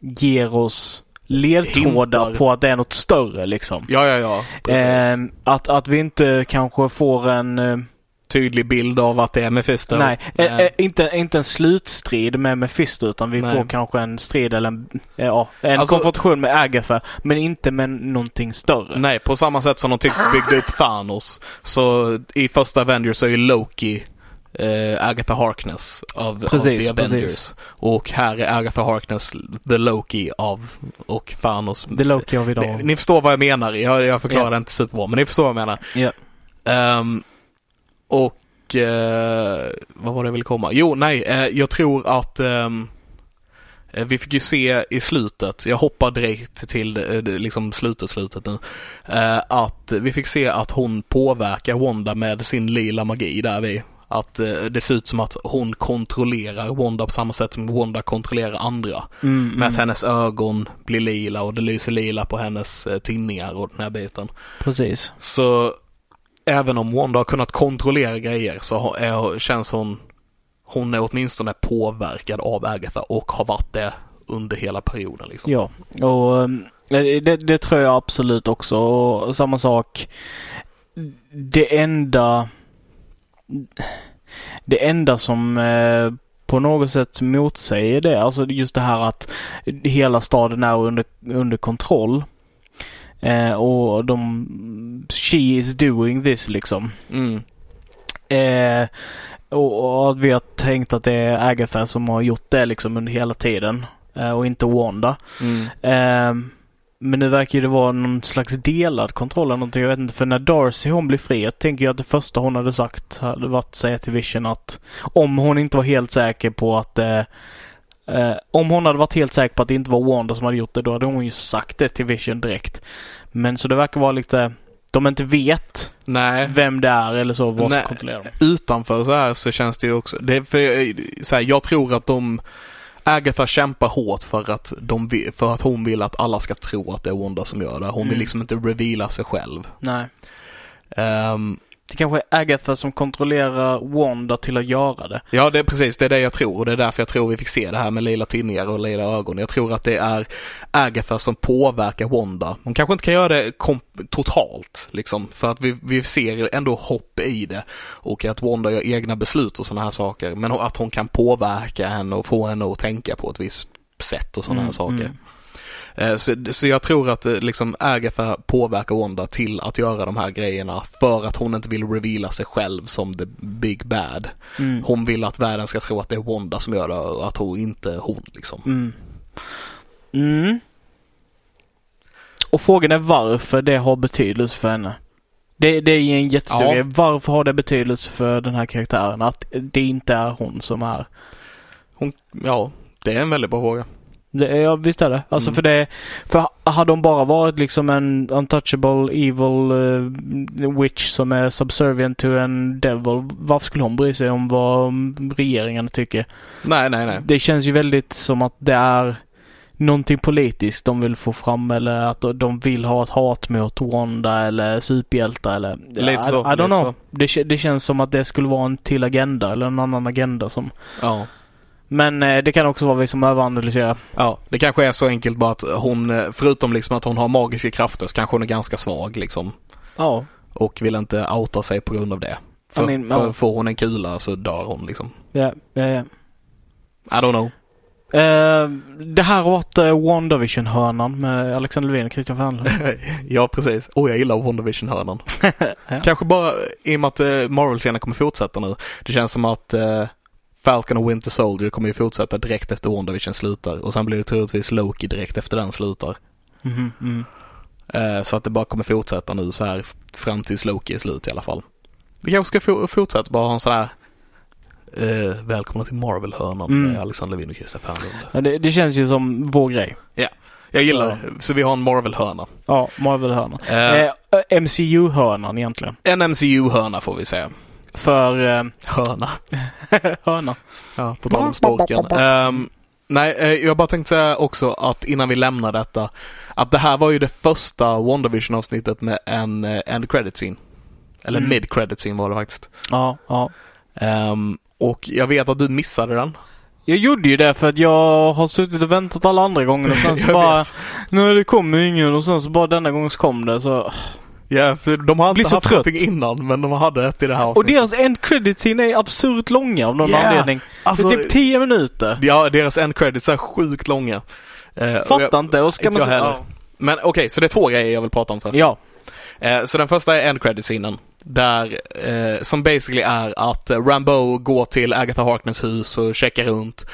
ger oss ledtrådar Hintar. på att det är något större liksom. Ja, ja, ja. Ehm, att, att vi inte kanske får en... eh, Tydlig bild av att det är Mephisto. nej, eh, eh, inte, inte en slutstrid med Mephisto utan vi Nej. får kanske en strid eller en, eh, ja, en Alltså- konfrontation med Agatha. Men inte med någonting större. Nej, på samma sätt som de tyck byggde upp Thanos. Så i första Avengers så är ju Loki eh, Agatha Harkness av, Precis, av The Avengers. precis. Och här är Agatha Harkness The Loki av och Thanos. Är Loki av idag. Ni, ni förstår vad jag menar. Jag, jag förklarar det inte superbra, men ni förstår vad jag menar. Ja. Ehm, och eh, vad var det jag ville komma? Jo, nej, eh, jag tror att eh, vi fick ju se i slutet, jag hoppar direkt till liksom slutet, slutet nu, att vi fick se att hon påverkar Wanda med sin lila magi där vi. Att eh, det ser ut som att hon kontrollerar Wanda på samma sätt som Wanda kontrollerar andra. Mm, Med att mm. hennes ögon blir lila och det lyser lila på hennes eh, tinningar och den här biten. Precis. Så även om Wanda har kunnat kontrollera grejer så är, känns hon, hon är åtminstone påverkad av Agatha och har varit det under hela perioden liksom. Ja, och um, det, det tror jag absolut också. Och samma sak. Det enda det enda som eh, på något sätt motsäger det, alltså just det här att hela staden är under, under kontroll. Eh, och de, she is doing this liksom. Mm. Eh, och, och vi har tänkt att det är Agatha som har gjort det liksom under hela tiden. Eh, och inte Wanda. Mm. Men nu verkar ju det vara någon slags delad kontroll eller någonting. Jag vet inte. För när Darcy hon blir fri, jag tänker jag att det första hon hade sagt hade varit att säga till Vision att om hon inte var helt säker på att eh, eh, om hon hade varit helt säker på att det inte var Wanda som hade gjort det, då hade hon ju sagt det till Vision direkt. Men så det verkar vara lite, de inte vet Nej. vem det är eller så, vad som kontrollerar dem. Utanför så här så känns det ju också, det är för, så här, jag tror att de Agatha kämpar hårt för att, de, vill- för att hon vill att alla ska tro att det är Wanda som gör det. Hon vill Mm. liksom inte reveala sig själv. Nej. Ehm, Det kanske är Agatha som kontrollerar Wanda till att göra det. Ja, det är precis det är det jag tror och det är därför jag tror vi fick se det här med lila tinningar och lila ögon. Jag tror att det är Agatha som påverkar Wanda. Hon kanske inte kan göra det totalt liksom för att vi, vi ser ändå hopp i det och att Wanda gör egna beslut och sådana här saker. Men att hon kan påverka henne och få henne att tänka på ett visst sätt och sådana här Mm, saker. mm. Eh, Så, så jag tror att eh, liksom Agatha påverkar Wanda till att göra de här grejerna för att hon inte vill reveala sig själv som the big bad. Mm. Hon vill att världen ska tro att det är Wanda som gör det och att hon inte hon liksom. Mm. Mm. Och frågan är varför det har betydelse för henne. Det, det är en jättestor Ja. grej. Varför har det betydelse för den här karaktären att det inte är hon som är? Hon, ja, det är en väldigt bra fråga. Det, ja, visst är det. Alltså Mm. för det, för hade hon bara varit liksom en untouchable evil eh, witch som är subservient to en devil, varför skulle hon bry sig om vad regeringen tycker? Nej, nej, nej. Det känns ju väldigt som att det är någonting politiskt de vill få fram eller att de vill ha ett hat mot Wanda eller superhjältar eller... Lite så, I, I don't know. Det, det känns som att det skulle vara en till agenda eller en annan agenda som... Ja. Men eh, det kan också vara vi som överanalyserar. Ja, det kanske är så enkelt bara att hon, eh, förutom liksom att hon har magiska krafter så kanske hon är ganska svag liksom. Ja. Och vill inte outa sig på grund av det. För, I mean, för ja. får hon en kula så dör hon liksom. Ja, ja, ja. I don't know. Eh, det här varit uh, WandaVision-hörnan med Alexander Levin och Christian Fernlund. ja, precis. Och jag gillar WandaVision-hörnan. ja. Kanske bara i och med att eh, Marvel-scenen kommer fortsätta nu. Det känns som att eh, Falcon och Winter Soldier kommer ju fortsätta direkt efter WandaVision slutar. Och sen blir det troligtvis Loki direkt efter den slutar. Mm. Eh, så att det bara kommer fortsätta nu så här fram tills Loki är slut i alla fall. Vi kanske ska fortsätta bara ha en sån här eh, Välkomna till Marvel-hörnan Mm. med Alexander Levin och Fernlund. Ja, det, det känns ju som vår grej. Jag gillar det. Så vi har en Marvel-hörna. Ja, Marvel-hörnan. Eh, Eh, MCU-hörnan egentligen. en MCU-hörna får vi säga. För eh, Hörna. hörna. Ja, på tal om storken. Ehm, nej, eh, jag bara tänkte säga också att innan vi lämnar detta, att det här var ju det första WandaVision-avsnittet med en uh, end credit scene. Eller Mm. mid credit scene var det faktiskt. Ja, ja. Ehm, och jag vet att du missade den. Jag gjorde ju det för att jag har suttit och väntat alla andra gånger och sen så bara, vet. det kommer ju ingen och sen så bara denna gången så kom det så. Ja, för de har inte haft trött. någonting innan, men de hade ett i det här Och avsnittet. deras end credit scene är absurt långa av någon Yeah. anledning. alltså, det är typ 10 minuter. ja, deras end credits är sjukt långa. Eh, och Fattar jag- inte. Och ska inte man jag heller. Men okej, så det är två grejer jag vill prata om först. ja. Eh, så den första är end credit scenen. Där, eh, som basically är att Rambo går till Agatha Harkness hus och checkar runt.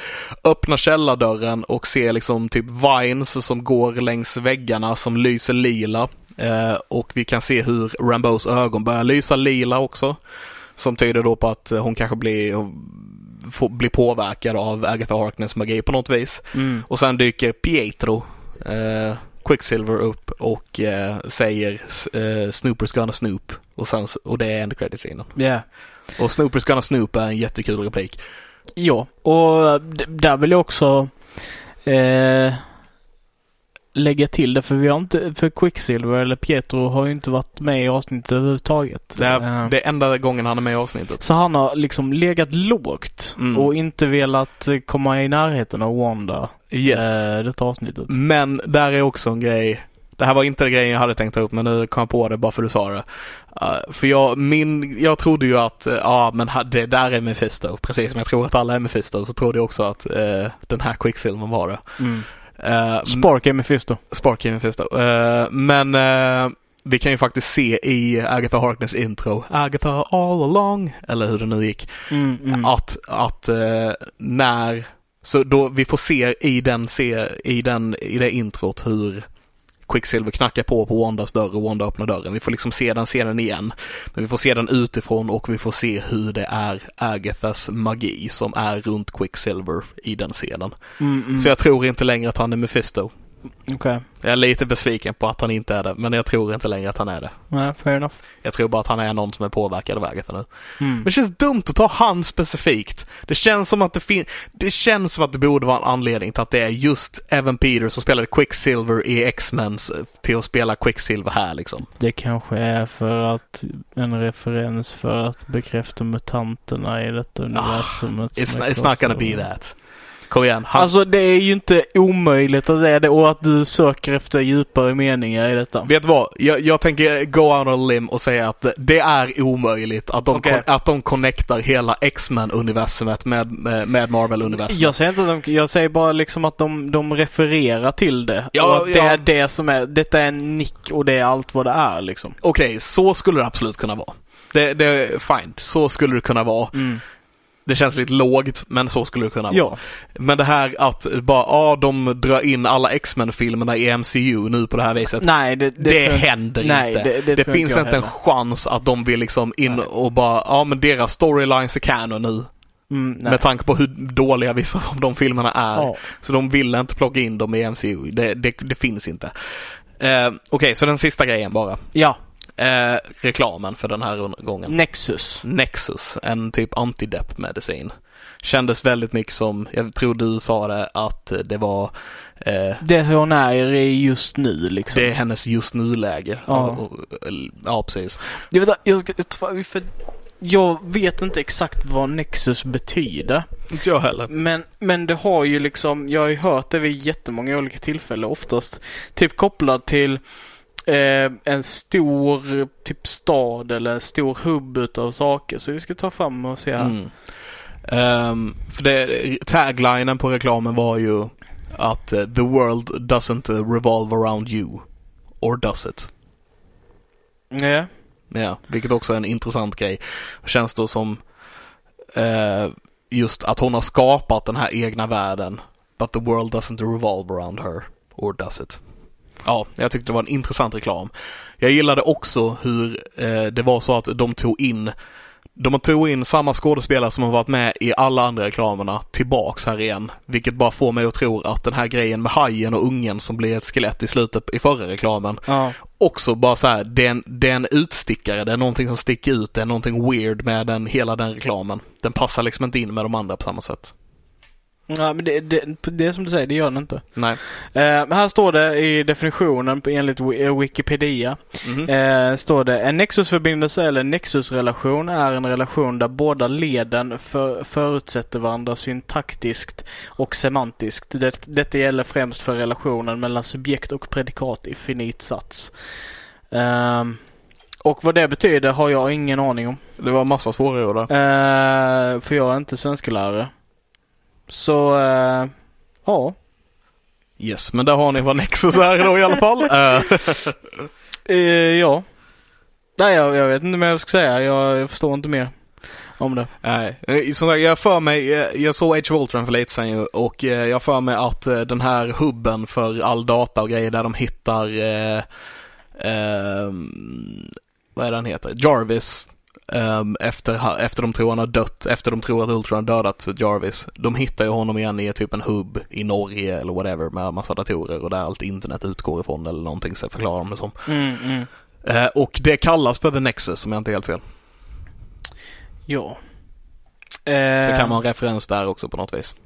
Öppnar källardörren och ser liksom typ vines som går längs väggarna som lyser lila. Eh, och vi kan se hur Rambos ögon börjar lysa lila också. Som tyder då på att hon kanske blir, får, blir påverkad av Agatha Harkness magi på något vis. Mm. Och sen dyker Pietro, eh, Quicksilver upp och eh, säger eh, Snoopers gonna snoop. Och, sen, och det är end credit scenen. Yeah. Och Snoopers gonna snoop är en jättekul replik. Ja, och där vill jag också eh, lägga till det för vi har inte, för Quicksilver eller Pietro har ju inte varit med i avsnittet överhuvudtaget. Det är, Eh, det är enda gången han är med i avsnittet. Så han har liksom legat lågt Mm. och inte velat eh, komma i närheten av Wanda Yes. eh, detta avsnittet. Men där är också en grej. Det här var inte grejen jag hade tänkt ta upp men nu kom jag på det bara för du sa det. Uh, för jag, min, jag trodde ju att, uh, ja men ha- det där är Mephisto. Precis som jag tror att alla är Mephisto så trodde jag också att uh, den här Quicksilver var det. Mm. Uh, Spark är Mephisto. Sparky Mephisto. Uh, men uh, vi kan ju faktiskt se i Agatha Harkness intro, Agatha all along, eller hur det nu gick, Mm, mm. att, att eh, när, så då vi får se i den, se, i den, i det introt hur Quicksilver knackar på på Wandas dörr och Wanda öppnar dörren. Vi får liksom se den scenen igen. Men vi får se den utifrån och vi får se hur det är Agathas magi som är runt Quicksilver i den scenen. Mm, mm. Så jag tror inte längre att han är Mephisto. Okej. Jag är lite besviken på att han inte är det, men jag tror inte längre att han är det. Nej, fair enough. Jag tror bara att han är någon som är påverkad av Agatha nu. Mm. Men det känns dumt att ta han specifikt. Det känns som att det finns, det känns som att det borde vara en anledning till att det är just Evan Peters som spelade Quicksilver i X-Men till att spela Quicksilver här liksom. Det kanske är för att en referens för att bekräfta mutanterna i detta universumet. It's, som är it's not gonna be that. Kom igen. Han, Alltså det är ju inte omöjligt att det är det och att du söker efter djupare meningar i detta. Vet du vad? Jag, jag tänker go out on a limb och säga att det är omöjligt att de, kon- att de connectar hela X-Men-universumet med, med, Marvel-universumet. Jag säger inte att de, jag säger bara liksom att de, de refererar till det. Ja, och att det ja. är det som är, detta är en nick och det är allt vad det är liksom. Okej, så skulle det absolut kunna vara. Det, det är fine. Så skulle det kunna vara. Det känns lite lågt, men så skulle det kunna vara. Ja. Men det här att bara, ja, de drar in alla X-Men-filmerna i MCU nu på det här viset. Nej, det, det, Det, händer nej, inte. Det, det, Det, finns inte en chans att de vill liksom in och bara, ja men deras storylines är canon nu. Mm, nej. Med tanke på hur dåliga vissa av de filmerna är. Ja. Så de vill inte plocka in dem i MCU. Det, det, det finns inte. Eh, Okej, så den sista grejen bara. ja, Eh, reklamen för den här gången. Nexus. Nexus, en typ antidepp medicin. Kändes väldigt mycket som, jag tror du sa det, att det var eh, Det hon är i just nu liksom. det är hennes just nu-läge. Ja. Ja, precis. Jag vet, jag, för jag vet inte exakt vad Nexus betyder. Inte jag heller. Men, men det har ju liksom, jag har ju hört det vid jättemånga olika tillfällen oftast. Typ kopplad till eh, en stor typ stad eller stor hubb utav saker. Så vi ska ta fram och se här. Mm. Ehm, för det, taglinen på reklamen var ju att eh, the world doesn't eh, revolve around you. Or does it? Ja. Ja, vilket också är en intressant grej. Känns då som eh, just att hon har skapat den här egna världen. But the world doesn't revolve around her. Or does it? Ja, jag tyckte det var en intressant reklam. Jag gillade också hur eh, det var så att de tog in de tog in samma skådespelare som har varit med i alla andra reklamerna tillbaks här igen. Vilket bara får mig att tro att den här grejen med hajen och ungen som blir ett skelett i slutet i förra reklamen Ja. också bara så här, det är, en, det är en utstickare, det är någonting som sticker ut, det är någonting weird med den, hela den reklamen. Den passar liksom inte in med de andra på samma sätt. Ja, men det, det, det är som du säger, det gör den inte. Nej. Eh, men här står det i definitionen enligt eh, Wikipedia. Mhm. Eh, står det en nexusförbindelse eller nexusrelation är en relation där båda leden för, förutsätter varandra syntaktiskt och semantiskt. Det, detta gäller främst för relationen mellan subjekt och predikat i finit sats. Ehm, och vad det betyder har jag ingen aning om. Det var massa där. Eh, för jag är inte svensklärare. Så, eh, ja. Yes, men där har ni vad Nexus är då i alla fall. Eh, ja. Nej, jag, jag vet inte vad jag ska säga. Jag, jag förstår inte mer om det. Nej, som sagt, jag för mig, jag såg Age of Ultron för lite sen ju och jag för mig att den här hubben för all data och grejer där de hittar, eh, eh, vad är det han heter, Jarvis. Eh, efter, efter de tror han har dött, efter de tror att Ultron har dödat Jarvis. De hittar ju honom igen i typ en hubb i Norge eller whatever med massa datorer och där allt internet utgår ifrån eller någonting så förklarar de det som. Mm, mm. och det kallas för The Nexus om jag inte är helt fel. Ja. Så kan man referens där också på något vis.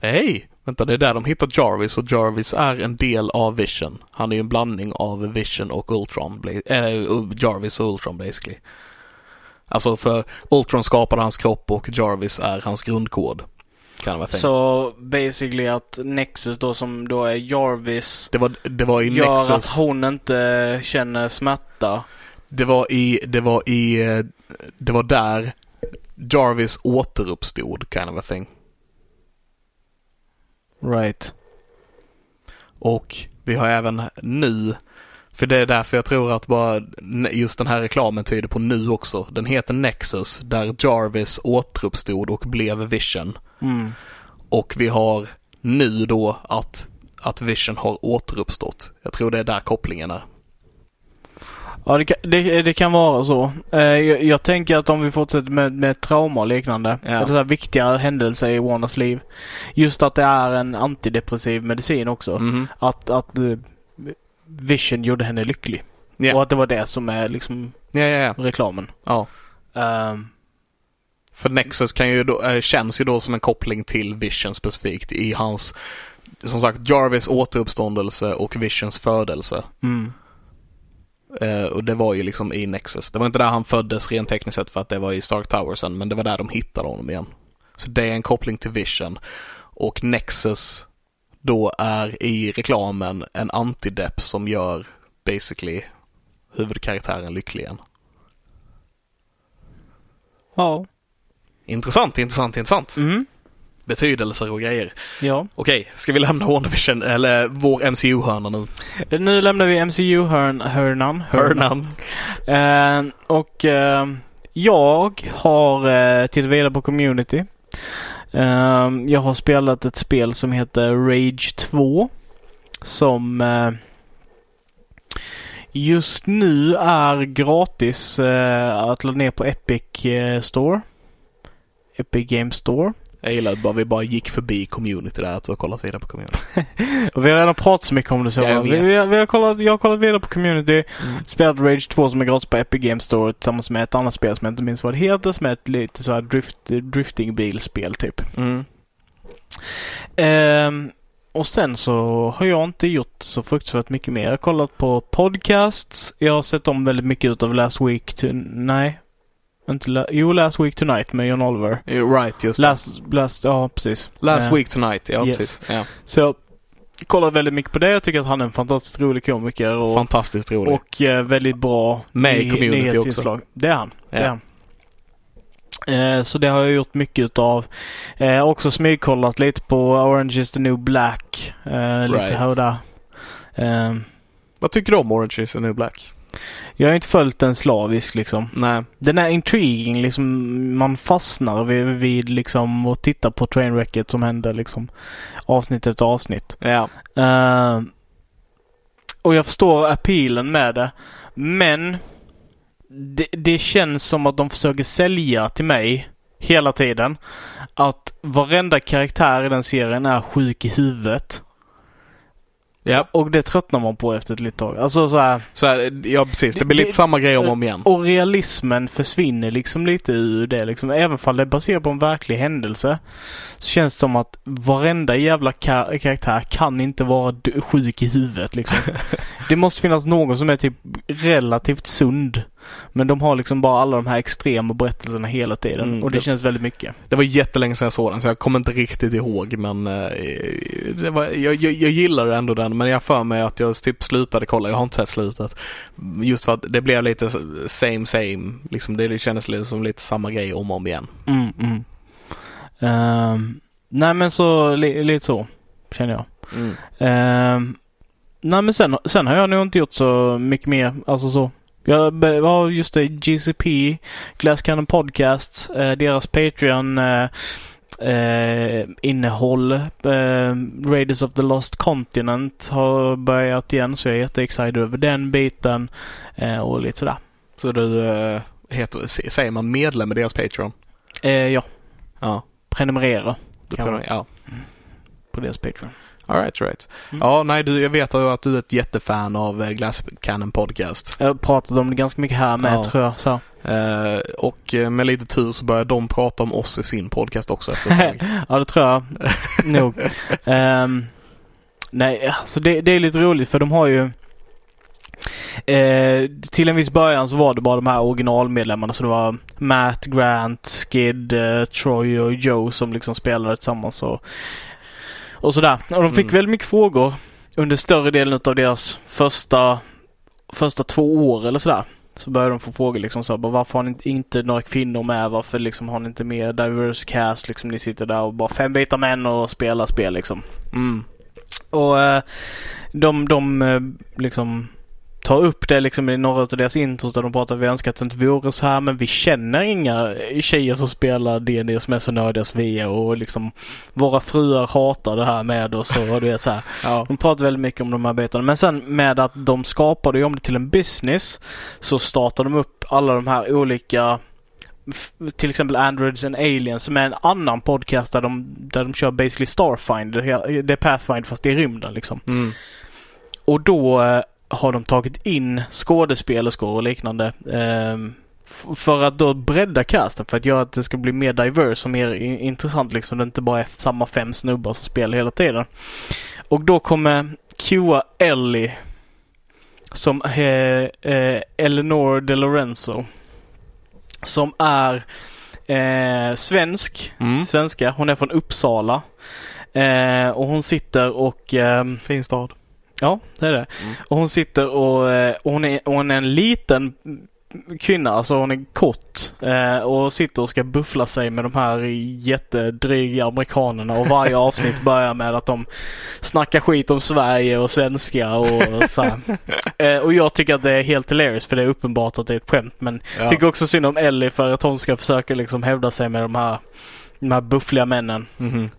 Hej! Vänta, det är där de hittar Jarvis och Jarvis är en del av Vision. Han är ju en blandning av Vision och Ultron. Äh, Jarvis och Ultron basically. Alltså för Ultron skapade hans kropp och Jarvis är hans grundkod. Så basically att Nexus då som då är Jarvis det var, det var i gör Nexus... att hon inte känner smärta. Det var i, det var i, det var där Jarvis återuppstod kind of a thing. Right. Och vi har även nu, för det är därför jag tror att bara just den här reklamen tyder på nu också. Den heter Nexus där Jarvis återuppstod och blev Vision. Mm. Och vi har nu då att, att Vision har återuppstått. Jag tror det är där kopplingen är. Ja, det kan, det, det kan vara så. Eh, jag, jag, tänker att om vi fortsätter med, med trauma och liknande. Ja. Eller så här viktiga händelser i Warners liv. Just att det är en antidepressiv medicin också. Mm. Att, att uh, Vision gjorde henne lycklig. Yeah. Och att det var det som är liksom yeah, yeah, reklamen. Ja. Um, För Nexus kan ju då, äh, känns ju då som en koppling till Vision specifikt i hans, som sagt, Jarvis återuppståndelse och Visions födelse. Mm. Uh, och det var ju liksom i Nexus. Det var inte där han föddes rent tekniskt sett för att det var i Stark Towersen, men det var där de hittade honom igen. Så det är en koppling till Vision. Och Nexus då är i reklamen en antidepp som gör basically huvudkaraktären lycklig igen. Ja. Intressant, intressant, intressant. Mm betydelser och grejer. Ja. Okej, ska vi lämna WandaVision, eller vår MCU-hörna nu? Nu lämnar vi MCU-hörnan. Hörnan. Uh, och uh, jag har uh, tittat vidare på Community. Ehm, jag har spelat ett spel som heter Rage 2. Som eh, just nu är gratis eh, att ladda ner på Epic eh, Store. Epic Game Store. Jag gillar bara, vi bara gick förbi community där, att du har kollat vidare på community. och vi har redan pratat så mycket om det så. Ja, vi, vi, har, vi, har kollat, jag har kollat vidare på community, mm. spelat Rage 2 som är gratis på Epic Games Store tillsammans med ett annat spel som jag inte minns vad det heter, som är ett lite så här drift, driftingbilspel typ. Mm. Um, och sen så har jag inte gjort så fruktansvärt mycket mer. Jag har kollat på podcasts. Jag har sett om väldigt mycket utav Last Week to... Nej, inte la, jo, Last Week Tonight med John Oliver. Right, just last, last, ja precis. Last uh, Week Tonight, ja yes. precis. Ja. Så jag kollar väldigt mycket på det. Jag tycker att han är en fantastiskt rolig komiker. Och, fantastiskt rolig. Och uh, väldigt bra Med i community också. Det är han. Ja. Det är han. Eh, så det har jag gjort mycket utav. Eh, också smygkollat lite på Orange is the new black. Eh, lite right. här och där. Eh, Vad tycker du om Orange is the new black? Jag har inte följt den slaviskt liksom. Nej. Den är intriguing liksom. Man fastnar vid, vid liksom och tittar på trainwrecket som händer liksom. Avsnitt efter avsnitt. Ja. Uh, och jag förstår appealen med det. Men det, det känns som att de försöker sälja till mig hela tiden. Att varenda karaktär i den serien är sjuk i huvudet. Ja. Och det tröttnar man på efter ett litet tag. Alltså så här, så här, ja precis. Det blir lite samma grej om och om igen. Och realismen försvinner liksom lite ur det liksom. Även fall det är baserat på en verklig händelse. Så känns det som att varenda jävla kar karaktär kan inte vara sjuk i huvudet liksom. det måste finnas någon som är typ relativt sund. Men de har liksom bara alla de här extrema berättelserna hela tiden mm, och det, det, känns väldigt mycket. Det var jättelänge sedan jag såg den så jag kommer inte riktigt ihåg men uh, det var, jag, jag, jag gillar ändå den men jag för mig att jag typ slutade kolla, jag har inte sett slutet. Just för att det blev lite same same, liksom det kändes lite som lite samma grej om och om igen. Mm, mm. Uh, nej men så li, lite så känner jag. Mm. Uh, nej men sen, sen har jag nog inte gjort så mycket mer, alltså så Ja, ja, just det. GCP, Glass Cannon Podcast, eh, deras Patreon eh, eh, innehåll. Eh, Raiders of the Lost Continent har börjat igen så jag är jätteexcited över den biten. Eh, och lite sådär. Så du eh, heter, säger man medlem i deras Patreon? Eh, ja, Ja. prenumerera Du ja. på deras Patreon. All right. Mm. Ja, nej, du, jag vet att du är ett jättefan av eh, Glass Cannon Podcast. Jag har pratat om det ganska mycket här med Ja. tror jag. Så. Eh, och eh, med lite tur så börjar de prata om oss i sin podcast också efter ett tag. ja, det tror jag nog. Ehm, nej, alltså det, det är lite roligt för de har ju eh, till en viss början så var det bara de här originalmedlemmarna. Så det var Matt, Grant, Skid, eh, Troy och Joe som liksom spelade tillsammans och, och sådär. Och de fick Mm. väldigt mycket frågor under större delen av deras första, första två år eller sådär. Så började de få frågor liksom så här, bara, varför har ni inte- inte några kvinnor med? Varför liksom har ni inte mer diverse cast? Liksom ni sitter där och bara fem vita män och spelar spel liksom. Mm. Och eh, de, de eh, liksom tar upp det liksom i några av deras intros där de pratar att vi önskar att det inte vore så här men vi känner inga tjejer som spelar D&D som är så nördiga som vi är och liksom våra fruar hatar det här med oss och du vet så här. Ja. De pratar väldigt mycket om de här bitarna. Men sen med att de skapade ju om det till en business så startade de upp alla de här olika till exempel Androids and Aliens som är en annan podcast där de, där de kör basically Starfinder. Det är Pathfinder fast det är rymden liksom. Mm. Och då eh, har de tagit in skådespelerskor och liknande. f- för att då bredda casten för att göra att det ska bli mer diverse och mer intressant liksom. Det inte bara är samma fem snubbar som spelar hela tiden. Och då kommer QA Ellie som är eh, Eleanor De Lorenzo. Som är eh, svensk. Mm. Svenska. Hon är från Uppsala. Eh, och hon sitter och ehm, Fin stad. Ja, det är det. Mm. Och hon sitter och, eh, och hon, är, hon är en liten kvinna, alltså hon är kort eh, och sitter och ska buffla sig med de här jättedryga amerikanerna och varje avsnitt börjar med att de snackar skit om Sverige och svenska och så här. Eh, och jag tycker att det är helt hilarious för det är uppenbart att det är ett skämt men Ja. tycker också synd om Ellie för att hon ska försöka liksom hävda sig med de här, de här buffliga männen. Mhm.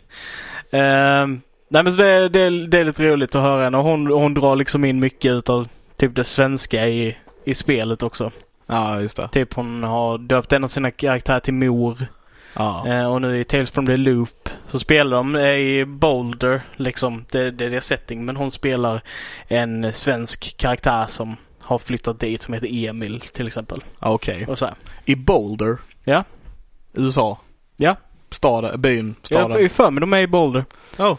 Ehm, nej men det, är- det, det är lite roligt att höra henne hon, hon drar liksom in mycket utav typ det svenska i, i spelet också. Ja, just det. Typ hon har döpt en av sina karaktärer till Mor. Ja. Eh, och nu i Tales from the Loop så spelar de eh, i Boulder liksom. Det, det är deras setting. Men hon spelar en svensk karaktär som har flyttat dit som heter Emil till exempel. Okej. Här. I Boulder? Ja. USA? Ja. Staden, byn, Jag staden? är för mig de är i Boulder. Oh.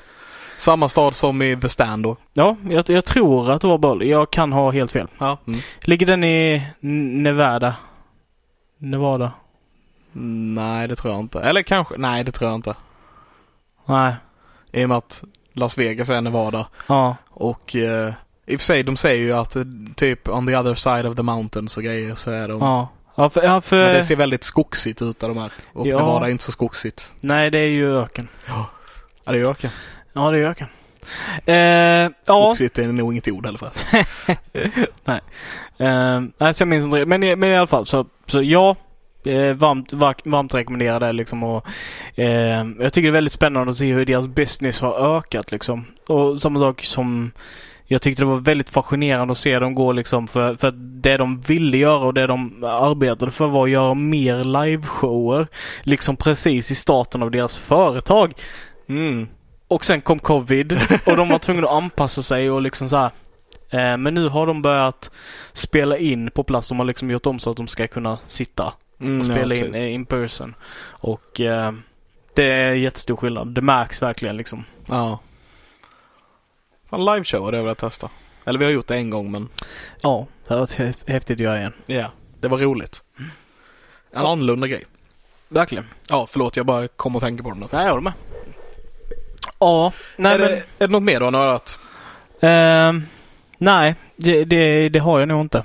Samma stad som i The Stand då? Ja, jag, jag tror att det var Boulder. Jag kan ha helt fel. Ja. Mm. Ligger den i Nevada? Nevada? Nej, det tror jag inte. Eller kanske, nej det tror jag inte. Nej. I och med att Las Vegas är Nevada. Ja. Och eh, i och för sig, de säger ju att eh, typ on the other side of the mountains och grejer så är de. Ja. Ja, för, ja, för Men det ser väldigt skogsigt ut där de är. Och Ja. Nevada är inte så skogsigt. Nej, det är ju öken. Ja, det är ju öken. Ja, det är öken. Eh, ja. Skogsigt är nog inget ord heller förresten. Nej. Eh, nej, så jag minns inte. Men, i- men i alla fall så, så ja. Eh, varmt, varmt, det liksom och eh, jag tycker det är väldigt spännande att se hur deras business har ökat liksom. Och samma sak som jag tyckte det var väldigt fascinerande att se dem gå liksom för, för det de ville göra och det de arbetade för var att göra mer liveshower. Liksom precis i starten av deras företag. Mm. Och sen kom covid och de var tvungna att anpassa sig och liksom så här. Eh, men nu har de börjat spela in på plats. De har liksom gjort om så att de ska kunna sitta Mm, och spela ja, in eh, in person. Och eh, det är jättestor skillnad. Det märks verkligen liksom. Ja. Fan, liveshow hade jag velat testa. Eller vi har gjort det en gång men Ja, det har varit hä- häftigt att göra igen. ja, det var roligt. En annorlunda grej. Verkligen. Ja, förlåt jag bara kom och tänker på den nu. Nej, jag håller med. Ja, nej är, men... det, är det något mer du har nördat? ehm, nej, det, det, det har jag nog inte.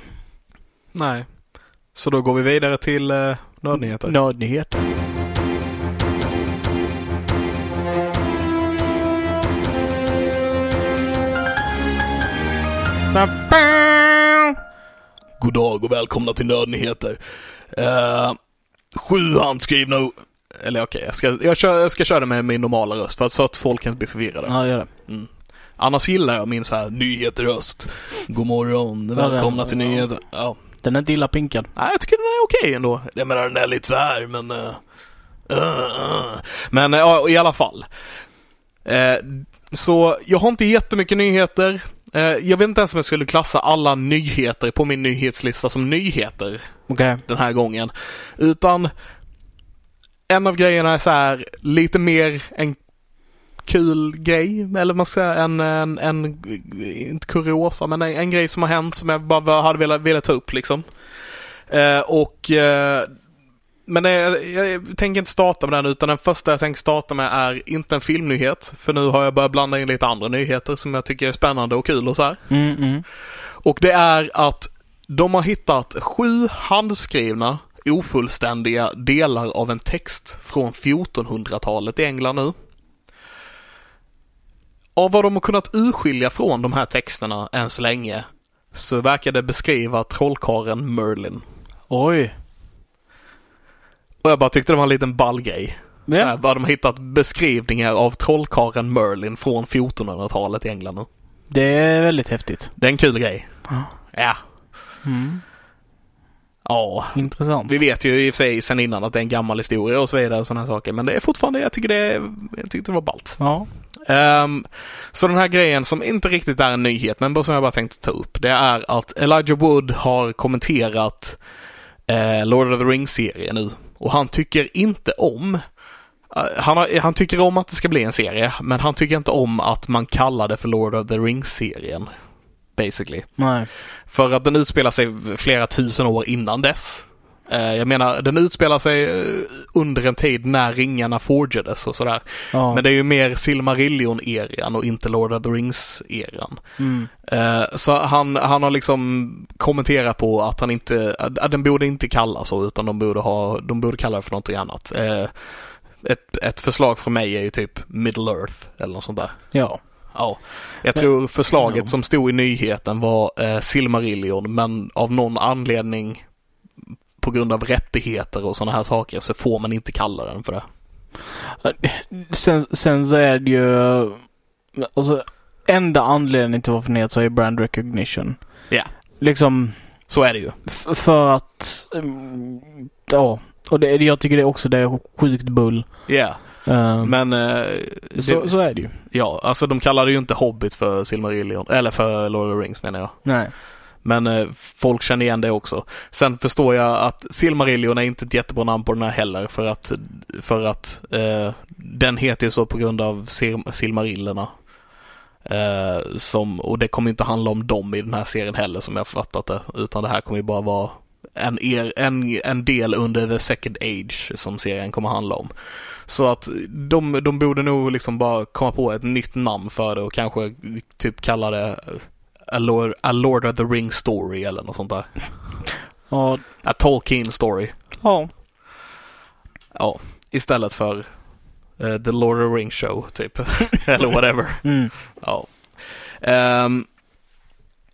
Nej. Så då går vi vidare till uh, nördnyheter. Nördnyheter. God dag och välkomna till Nördnyheter. Uh, sju handskrivna... Eller okej, okay, jag, ska, jag, kör, jag ska köra det med min normala röst för att, så att folk inte blir förvirrade. Ja, gör det. Mm. Annars gillar jag min så här nyheter-röst. God morgon, välkomna till nyheter. Ja. Den är inte illa pinkad. Nej, jag tycker den är okej okay ändå. Jag menar den är lite så här men... Uh, uh, Men uh, i alla fall. så jag har inte jättemycket nyheter. jag vet inte ens om jag skulle klassa alla nyheter på min nyhetslista som nyheter. Okay. Den här gången. Utan en av grejerna är så här lite mer en kul grej, eller man ska säga en, en, en, inte kuriosa, men en, en grej som har hänt som jag bara hade velat, velat ta upp liksom. Eh, och eh, men jag, jag, tänker inte starta med den utan den första jag tänker starta med är inte en filmnyhet. För nu har jag börjat blanda in lite andra nyheter som jag tycker är spännande och kul och så här. Mm, mm. Och det är att de har hittat sju handskrivna ofullständiga delar av en text från 1400-talet i England nu. Av vad de har kunnat urskilja från de här texterna än så länge så verkar det beskriva trollkaren Merlin. Oj. Och jag bara tyckte det var en liten ball grej. Ja. Så här, bara de hittat beskrivningar av trollkaren Merlin från 1400-talet i England nu. Det är väldigt häftigt. Det är en kul grej. Ja. Ja. Mm. Ja. Intressant. Vi vet ju i och för sig sen innan att det är en gammal historia och så vidare och sådana här saker. Men det är fortfarande, jag tycker det, jag tyckte det var ballt. Ja. Um, så den här grejen som inte riktigt är en nyhet men som jag bara tänkte ta upp. Det är att Elijah Wood har kommenterat uh, Lord of the Rings-serien nu. Och han tycker inte om uh, han, har, han tycker om att det ska bli en serie, men han tycker inte om att man kallar det för Lord of the Rings-serien. Basically. Nej. För att den utspelar sig flera tusen år innan dess. Eh, jag menar, den utspelar sig eh, under en tid när ringarna forgades och sådär. Ja. Men det är ju mer Silmarillion-eran och inte Lord of the Rings-eran. Mm. Eh, så han, han har liksom kommenterat på att han inte, att den borde inte kallas så utan de borde ha, de borde kalla det för någonting annat. Ett, ett förslag från mig är ju typ Middle Earth eller något sånt där. Ja. Ja, jag tror förslaget Ja. som stod i nyheten var eh, Silmarillion men av någon anledning på grund av rättigheter och sådana här saker så får man inte kalla den för det. Sen, sen så är det ju, alltså enda anledningen till varför det så är brand recognition. Ja. Liksom Så är det ju. för att, mm, ja. Och det, jag tycker det också det är sjukt bull. Ja, Eh, men eh, så, det, så är det ju. ja, alltså de kallade ju inte Hobbit för Silmarillion, eller för Lord of the Rings menar jag. Nej. Men eh, folk känner igen det också. Sen förstår jag att Silmarillion är inte ett jättebra namn på den här heller för att, för att eh, den heter ju så på grund av Sil- Silmarillerna. Som, och det kommer inte handla om dem i den här serien heller som jag fattat det. Utan det här kommer ju bara vara en, er, en, en del under the second age som serien kommer handla om. Så att de, de borde nog liksom bara komma på ett nytt namn för det och kanske typ kalla det A Lord, A Lord of the Ring Story eller något sånt där. Ja. A Tolkien Story. Ja. Ja, istället för eh, The Lord of the Ring Show typ. eller whatever. Mm. Ja. Ehm,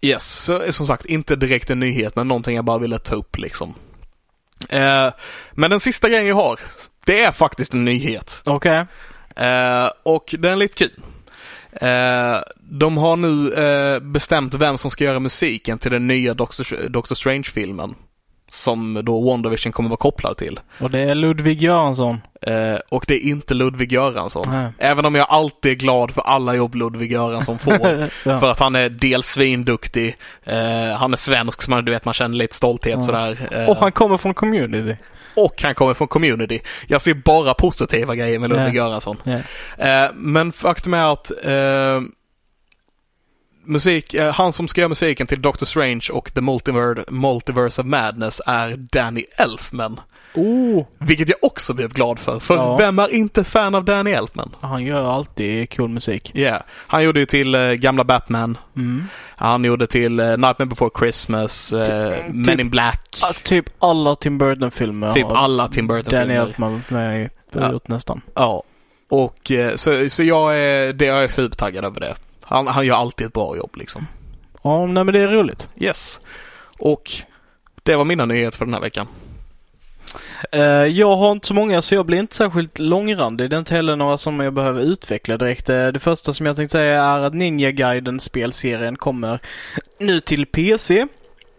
yes, så som sagt inte direkt en nyhet men någonting jag bara ville ta upp liksom. Eh, men den sista grejen jag har, det är faktiskt en nyhet. Okej. Eh, och den är lite kul. Eh, de har nu eh, bestämt vem som ska göra musiken till den nya Doctor, Doctor Strange-filmen. Som då WandaVision kommer vara kopplad till. Och det är Ludvig Göransson. Eh, och det är inte Ludvig Göransson. Nej. Även om jag alltid är glad för alla jobb Ludvig Göransson får. ja. För att han är dels svinduktig, han är svensk så man, du vet, man känner lite stolthet Ja. sådär. Och han kommer från community. Och han kommer från community. Jag ser bara positiva grejer med Ludvig. Göransson. Ja. Eh, men faktum är att eh, musik, eh, han som ska göra musiken till Doctor Strange och The Multiverse, Multiverse of Madness är Danny Elfman. Oh! Vilket jag också blev glad för. För Ja. vem är inte ett fan av Danny Elfman? Han gör alltid cool musik. Ja, yeah. han gjorde ju till eh, gamla Batman. Mm. Han gjorde till eh, Nightmare Before Christmas, eh, Typ- Men in Black. Alltså typ alla Tim Burton-filmer Typ alla Tim Danny Burton-filmer. Elfman varit med. Ja. Gjort nästan. Ja. Och så, så jag är, det jag är supertaggad över det. Han, han gör alltid ett bra jobb liksom. Ja, nej men det är roligt. Yes. Och Det var mina nyheter för den här veckan. Eh, jag har inte så många så jag blir inte särskilt långrandig. Det är inte heller några som jag behöver utveckla direkt. Eh, det första som jag tänkte säga är att Ninja Gaiden spelserien kommer nu till PC.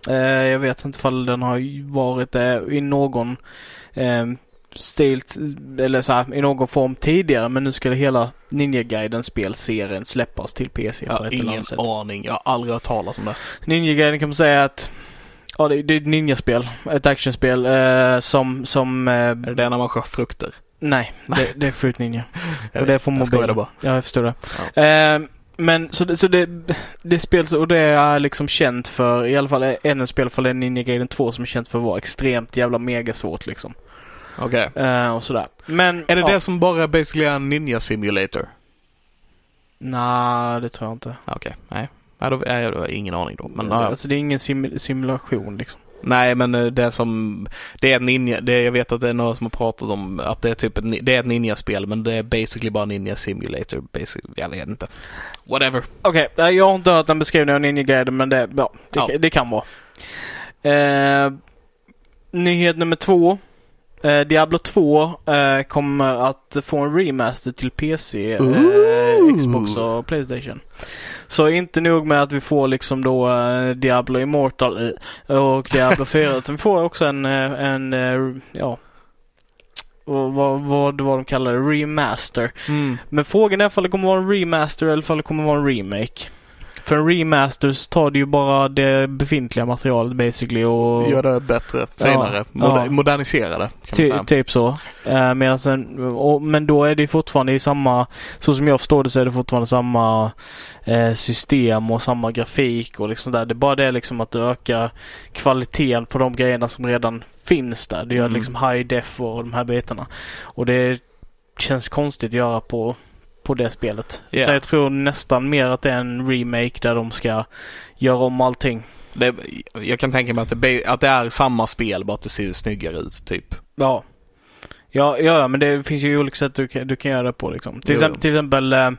Eh, jag vet inte ifall den har varit det i någon stilt eller så här, i någon form tidigare men nu det hela Ninja Gaiden spelserien släppas till PC Jag har ingen aning. Jag har aldrig hört talas om det. Ninja Gaiden kan man säga att Ja, det, det är ett ninjaspel. Ett actionspel eh, som, som... Eh, Är det det när man skär frukter? nej, det, det är Fruit Ninja. Och det är vet. på Jag mobilen. bara. Ja, jag förstår det. Eh, men så, det, så det, det spelas och det är liksom känt för, i alla fall ännu spel för Ninja Gaiden 2 som är känt för att vara extremt jävla megasvårt liksom. Okej. Eh, och sådär. Men... Är det ja. det som bara basically är en ninja simulator? Nej, det tror jag inte. Okej, nej. Nej, då, då har jag ingen aning då. Men, det, ja. alltså det är ingen sim, simulation liksom. Nej, men eh, det som... Det är ett ninja... Det, jag vet att det är några som har pratat om att det är typ ett, det är ett ninjaspel, men det är basically bara ninja simulator. Basic, jag vet inte. Whatever. Okej, nej, jag har inte hört en beskrivning av Ninja Gaiden men det, ja, det, Ja. det kan vara. Eh, nyhet nummer två. Eh, Diablo 2 eh, kommer att få en remaster till PC, eh. Xbox och Playstation. Så inte nog med att vi får liksom då eh, Diablo Immortal och Diablo 4 utan vi får också en, eh, en eh, ja, vad, vad, vad var de kallar det, remaster. Mm. Men frågan är ifall det kommer vara en remaster eller ifall det kommer vara en remake. För en remaster så tar det ju bara det befintliga materialet basically och Gör det bättre, finare, Ja, moder- ja. modernisera det ty, typ så. Uh, medan sen, och, men då är det fortfarande i samma, så som jag förstår det så är det fortfarande samma eh, system och samma grafik och liksom där. Det är bara det liksom att du ökar kvaliteten på de grejerna som redan finns där. Du gör Mm. liksom high def och de här bitarna. Och det känns konstigt att göra på, på det spelet. Ja. Så jag tror nästan mer att det är en remake där de ska göra om allting. Det, jag kan tänka mig att det, att det är samma spel, bara att det ser snyggare ut, typ. Ja. Ja, ja, men det finns ju olika sätt du kan, du kan göra det på liksom. Till exempel, till exempel eh,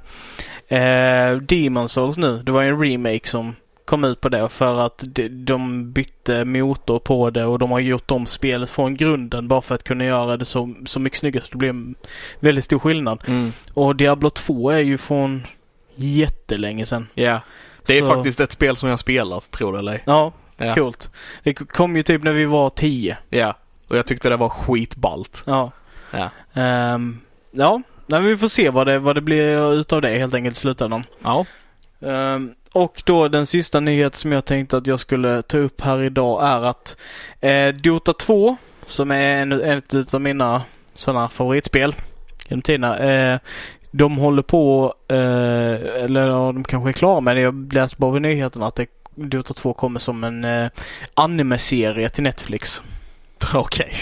eh, Demon Souls nu. Det var ju en remake som kom ut på det för att de, bytte motor på det och de har gjort om spelet från grunden bara för att kunna göra det så, så mycket snyggare så det blir en väldigt stor skillnad. Mm. Och Diablo 2 är ju från jättelänge sedan. Ja. Det är Så- faktiskt ett spel som jag spelat, tror det eller. Ja, Ja. coolt. Det kom ju typ när vi var 10. Ja. Och jag tyckte det var skitballt. Ja. Ja. Ehm, ja, nej, vi får se vad det, vad det blir utav det helt enkelt i slutändan. Ja. Ehm, och då den sista nyhet som jag tänkte att jag skulle ta upp här idag är att eh, Dota 2, som är en, ett av mina sådana favoritspel genom tiderna, eh, de håller på, eh, eller ja, de kanske är klara med det. Jag läste bara vid nyheterna att det, Dota 2 kommer som en eh, anime-serie till Netflix. Okej.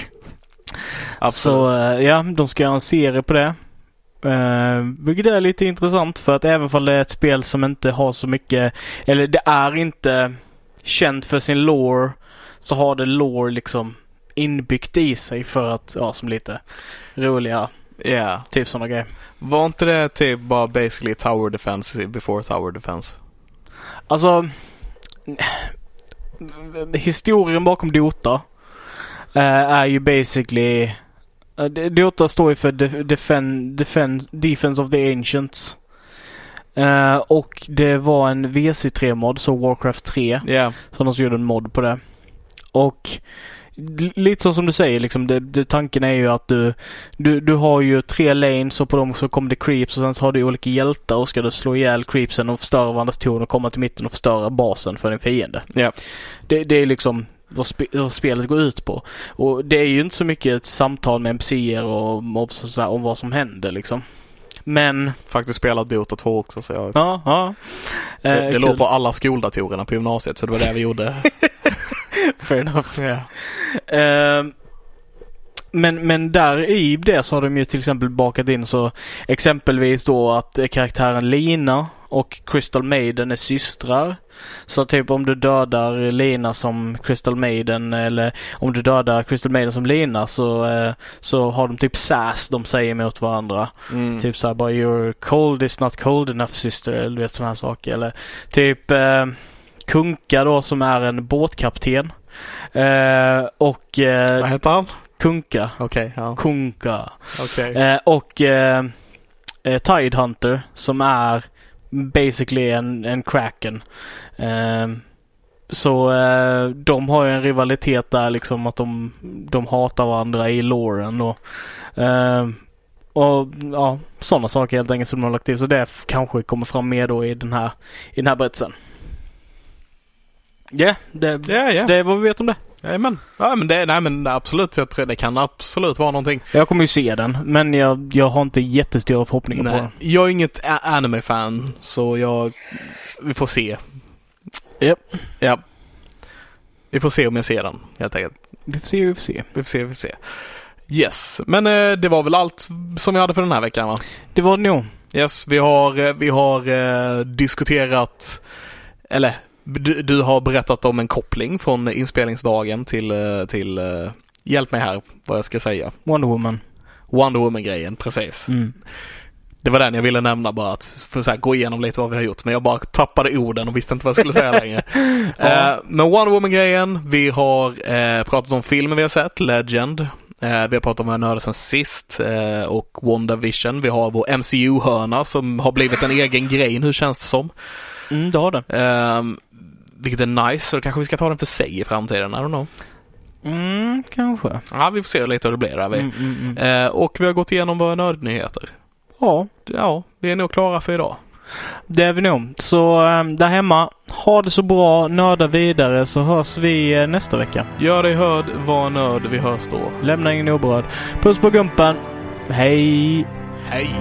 Så Absolut. eh, ja, de ska göra en serie på det. Uh, vilket är lite intressant för att även om det är ett spel som inte har så mycket, eller det är inte känt för sin lore, så har det lore liksom inbyggt i sig för att, ja, som lite roliga, Ja. typ sådana grejer. Var inte det typ bara basically tower defense before tower defense? Alltså, historien bakom Dota eh, är ju basically eh, Dota står ju för de- defend, defend, Defense of the Ancients. Eh, och det var en VC3-mod, så Warcraft 3, Ja. som de gjorde en mod på det. Och lite så som du säger, liksom, det, det, tanken är ju att du, du, du har ju tre lanes och på dem så kommer det creeps och sen så har du olika hjältar och ska du slå ihjäl creepsen och förstöra varandras torn och komma till mitten och förstöra basen för din fiende. Ja. Det, det är liksom vad, spe, vad spelet går ut på. Och det är ju inte så mycket ett samtal med NPCer och mobs och sådär om vad som händer liksom. Men, Faktiskt spelat Dota 2 också så jag... ja, ja. Det, Eh, det kul. låg på alla skoldatorerna på gymnasiet så det var det vi gjorde. Fair enough. ja. Ehm, men, men där i det så har de ju till exempel bakat in så exempelvis då att karaktären Lina och Crystal Maiden är systrar. Så typ om du dödar Lina som Crystal Maiden eller om du dödar Crystal Maiden som Lina så, eh, så har de typ sass de säger mot varandra. Mm. Typ såhär bara you're cold is not cold enough sister eller du vet sådana här saker. Eller typ eh, Kunka då som är en båtkapten. Eh, och eh, Vad heter han? Kunka. Okej, ja. Kunka. Okej. Eh, och eh, eh, Tide Hunter som är basically en, en Kraken. Eh, så eh, de har ju en rivalitet där liksom att de, de hatar varandra i loren och, eh, och ja, sådana saker helt enkelt som de har lagt till. Så det kanske kommer fram mer då i den här, i den här berättelsen. Ja, det, Ja, ja. det är vad vi vet om det. Jajamän. Ja, men det, nej men absolut. Jag tror det kan absolut vara någonting. Jag kommer ju se den, men jag, jag har inte jättestora förhoppningar på Nej. den. Jag är inget anime-fan, så jag... Vi får se. Japp. Ja. Vi får se om jag ser den, helt enkelt. Vi får se, vi får se. Vi får se, vi får se. Yes, men eh, det var väl allt som vi hade för den här veckan va? Det var det nog. Yes, vi har, eh, vi har eh, diskuterat, eller du, du har berättat om en koppling från inspelningsdagen till, eh, till eh, hjälp mig här vad jag ska säga. Wonder Woman. Wonder Woman-grejen, precis. Mm. Det var den jag ville nämna bara att för så här, gå igenom lite vad vi har gjort. Men jag bara tappade orden och visste inte vad jag skulle säga längre. Ja. Eh, men Wonder Woman-grejen. Vi har eh, pratat om filmen vi har sett, Legend. Eh, vi har pratat om vad jag nördade sen sist eh, och WandaVision. Vi har vår MCU-hörna som har blivit en egen grej nu känns det som. Mm, det har det. Vilket är nice, så då kanske vi ska ta den för sig i framtiden. I don't know. Mm, kanske. Ja, vi får se lite hur det blir där. Vi. Mm, mm, mm. Eh, och vi har gått igenom våra nördnyheter. Ja, Ja, vi är nog klara för idag. det är vi nog. Så ähm, där hemma, ha det så bra, nörda vidare så hörs vi eh, nästa vecka. Gör dig hörd, var nörd, vi hörs då. Lämna ingen oberörd. Puss på gumpen. Hej! Hej!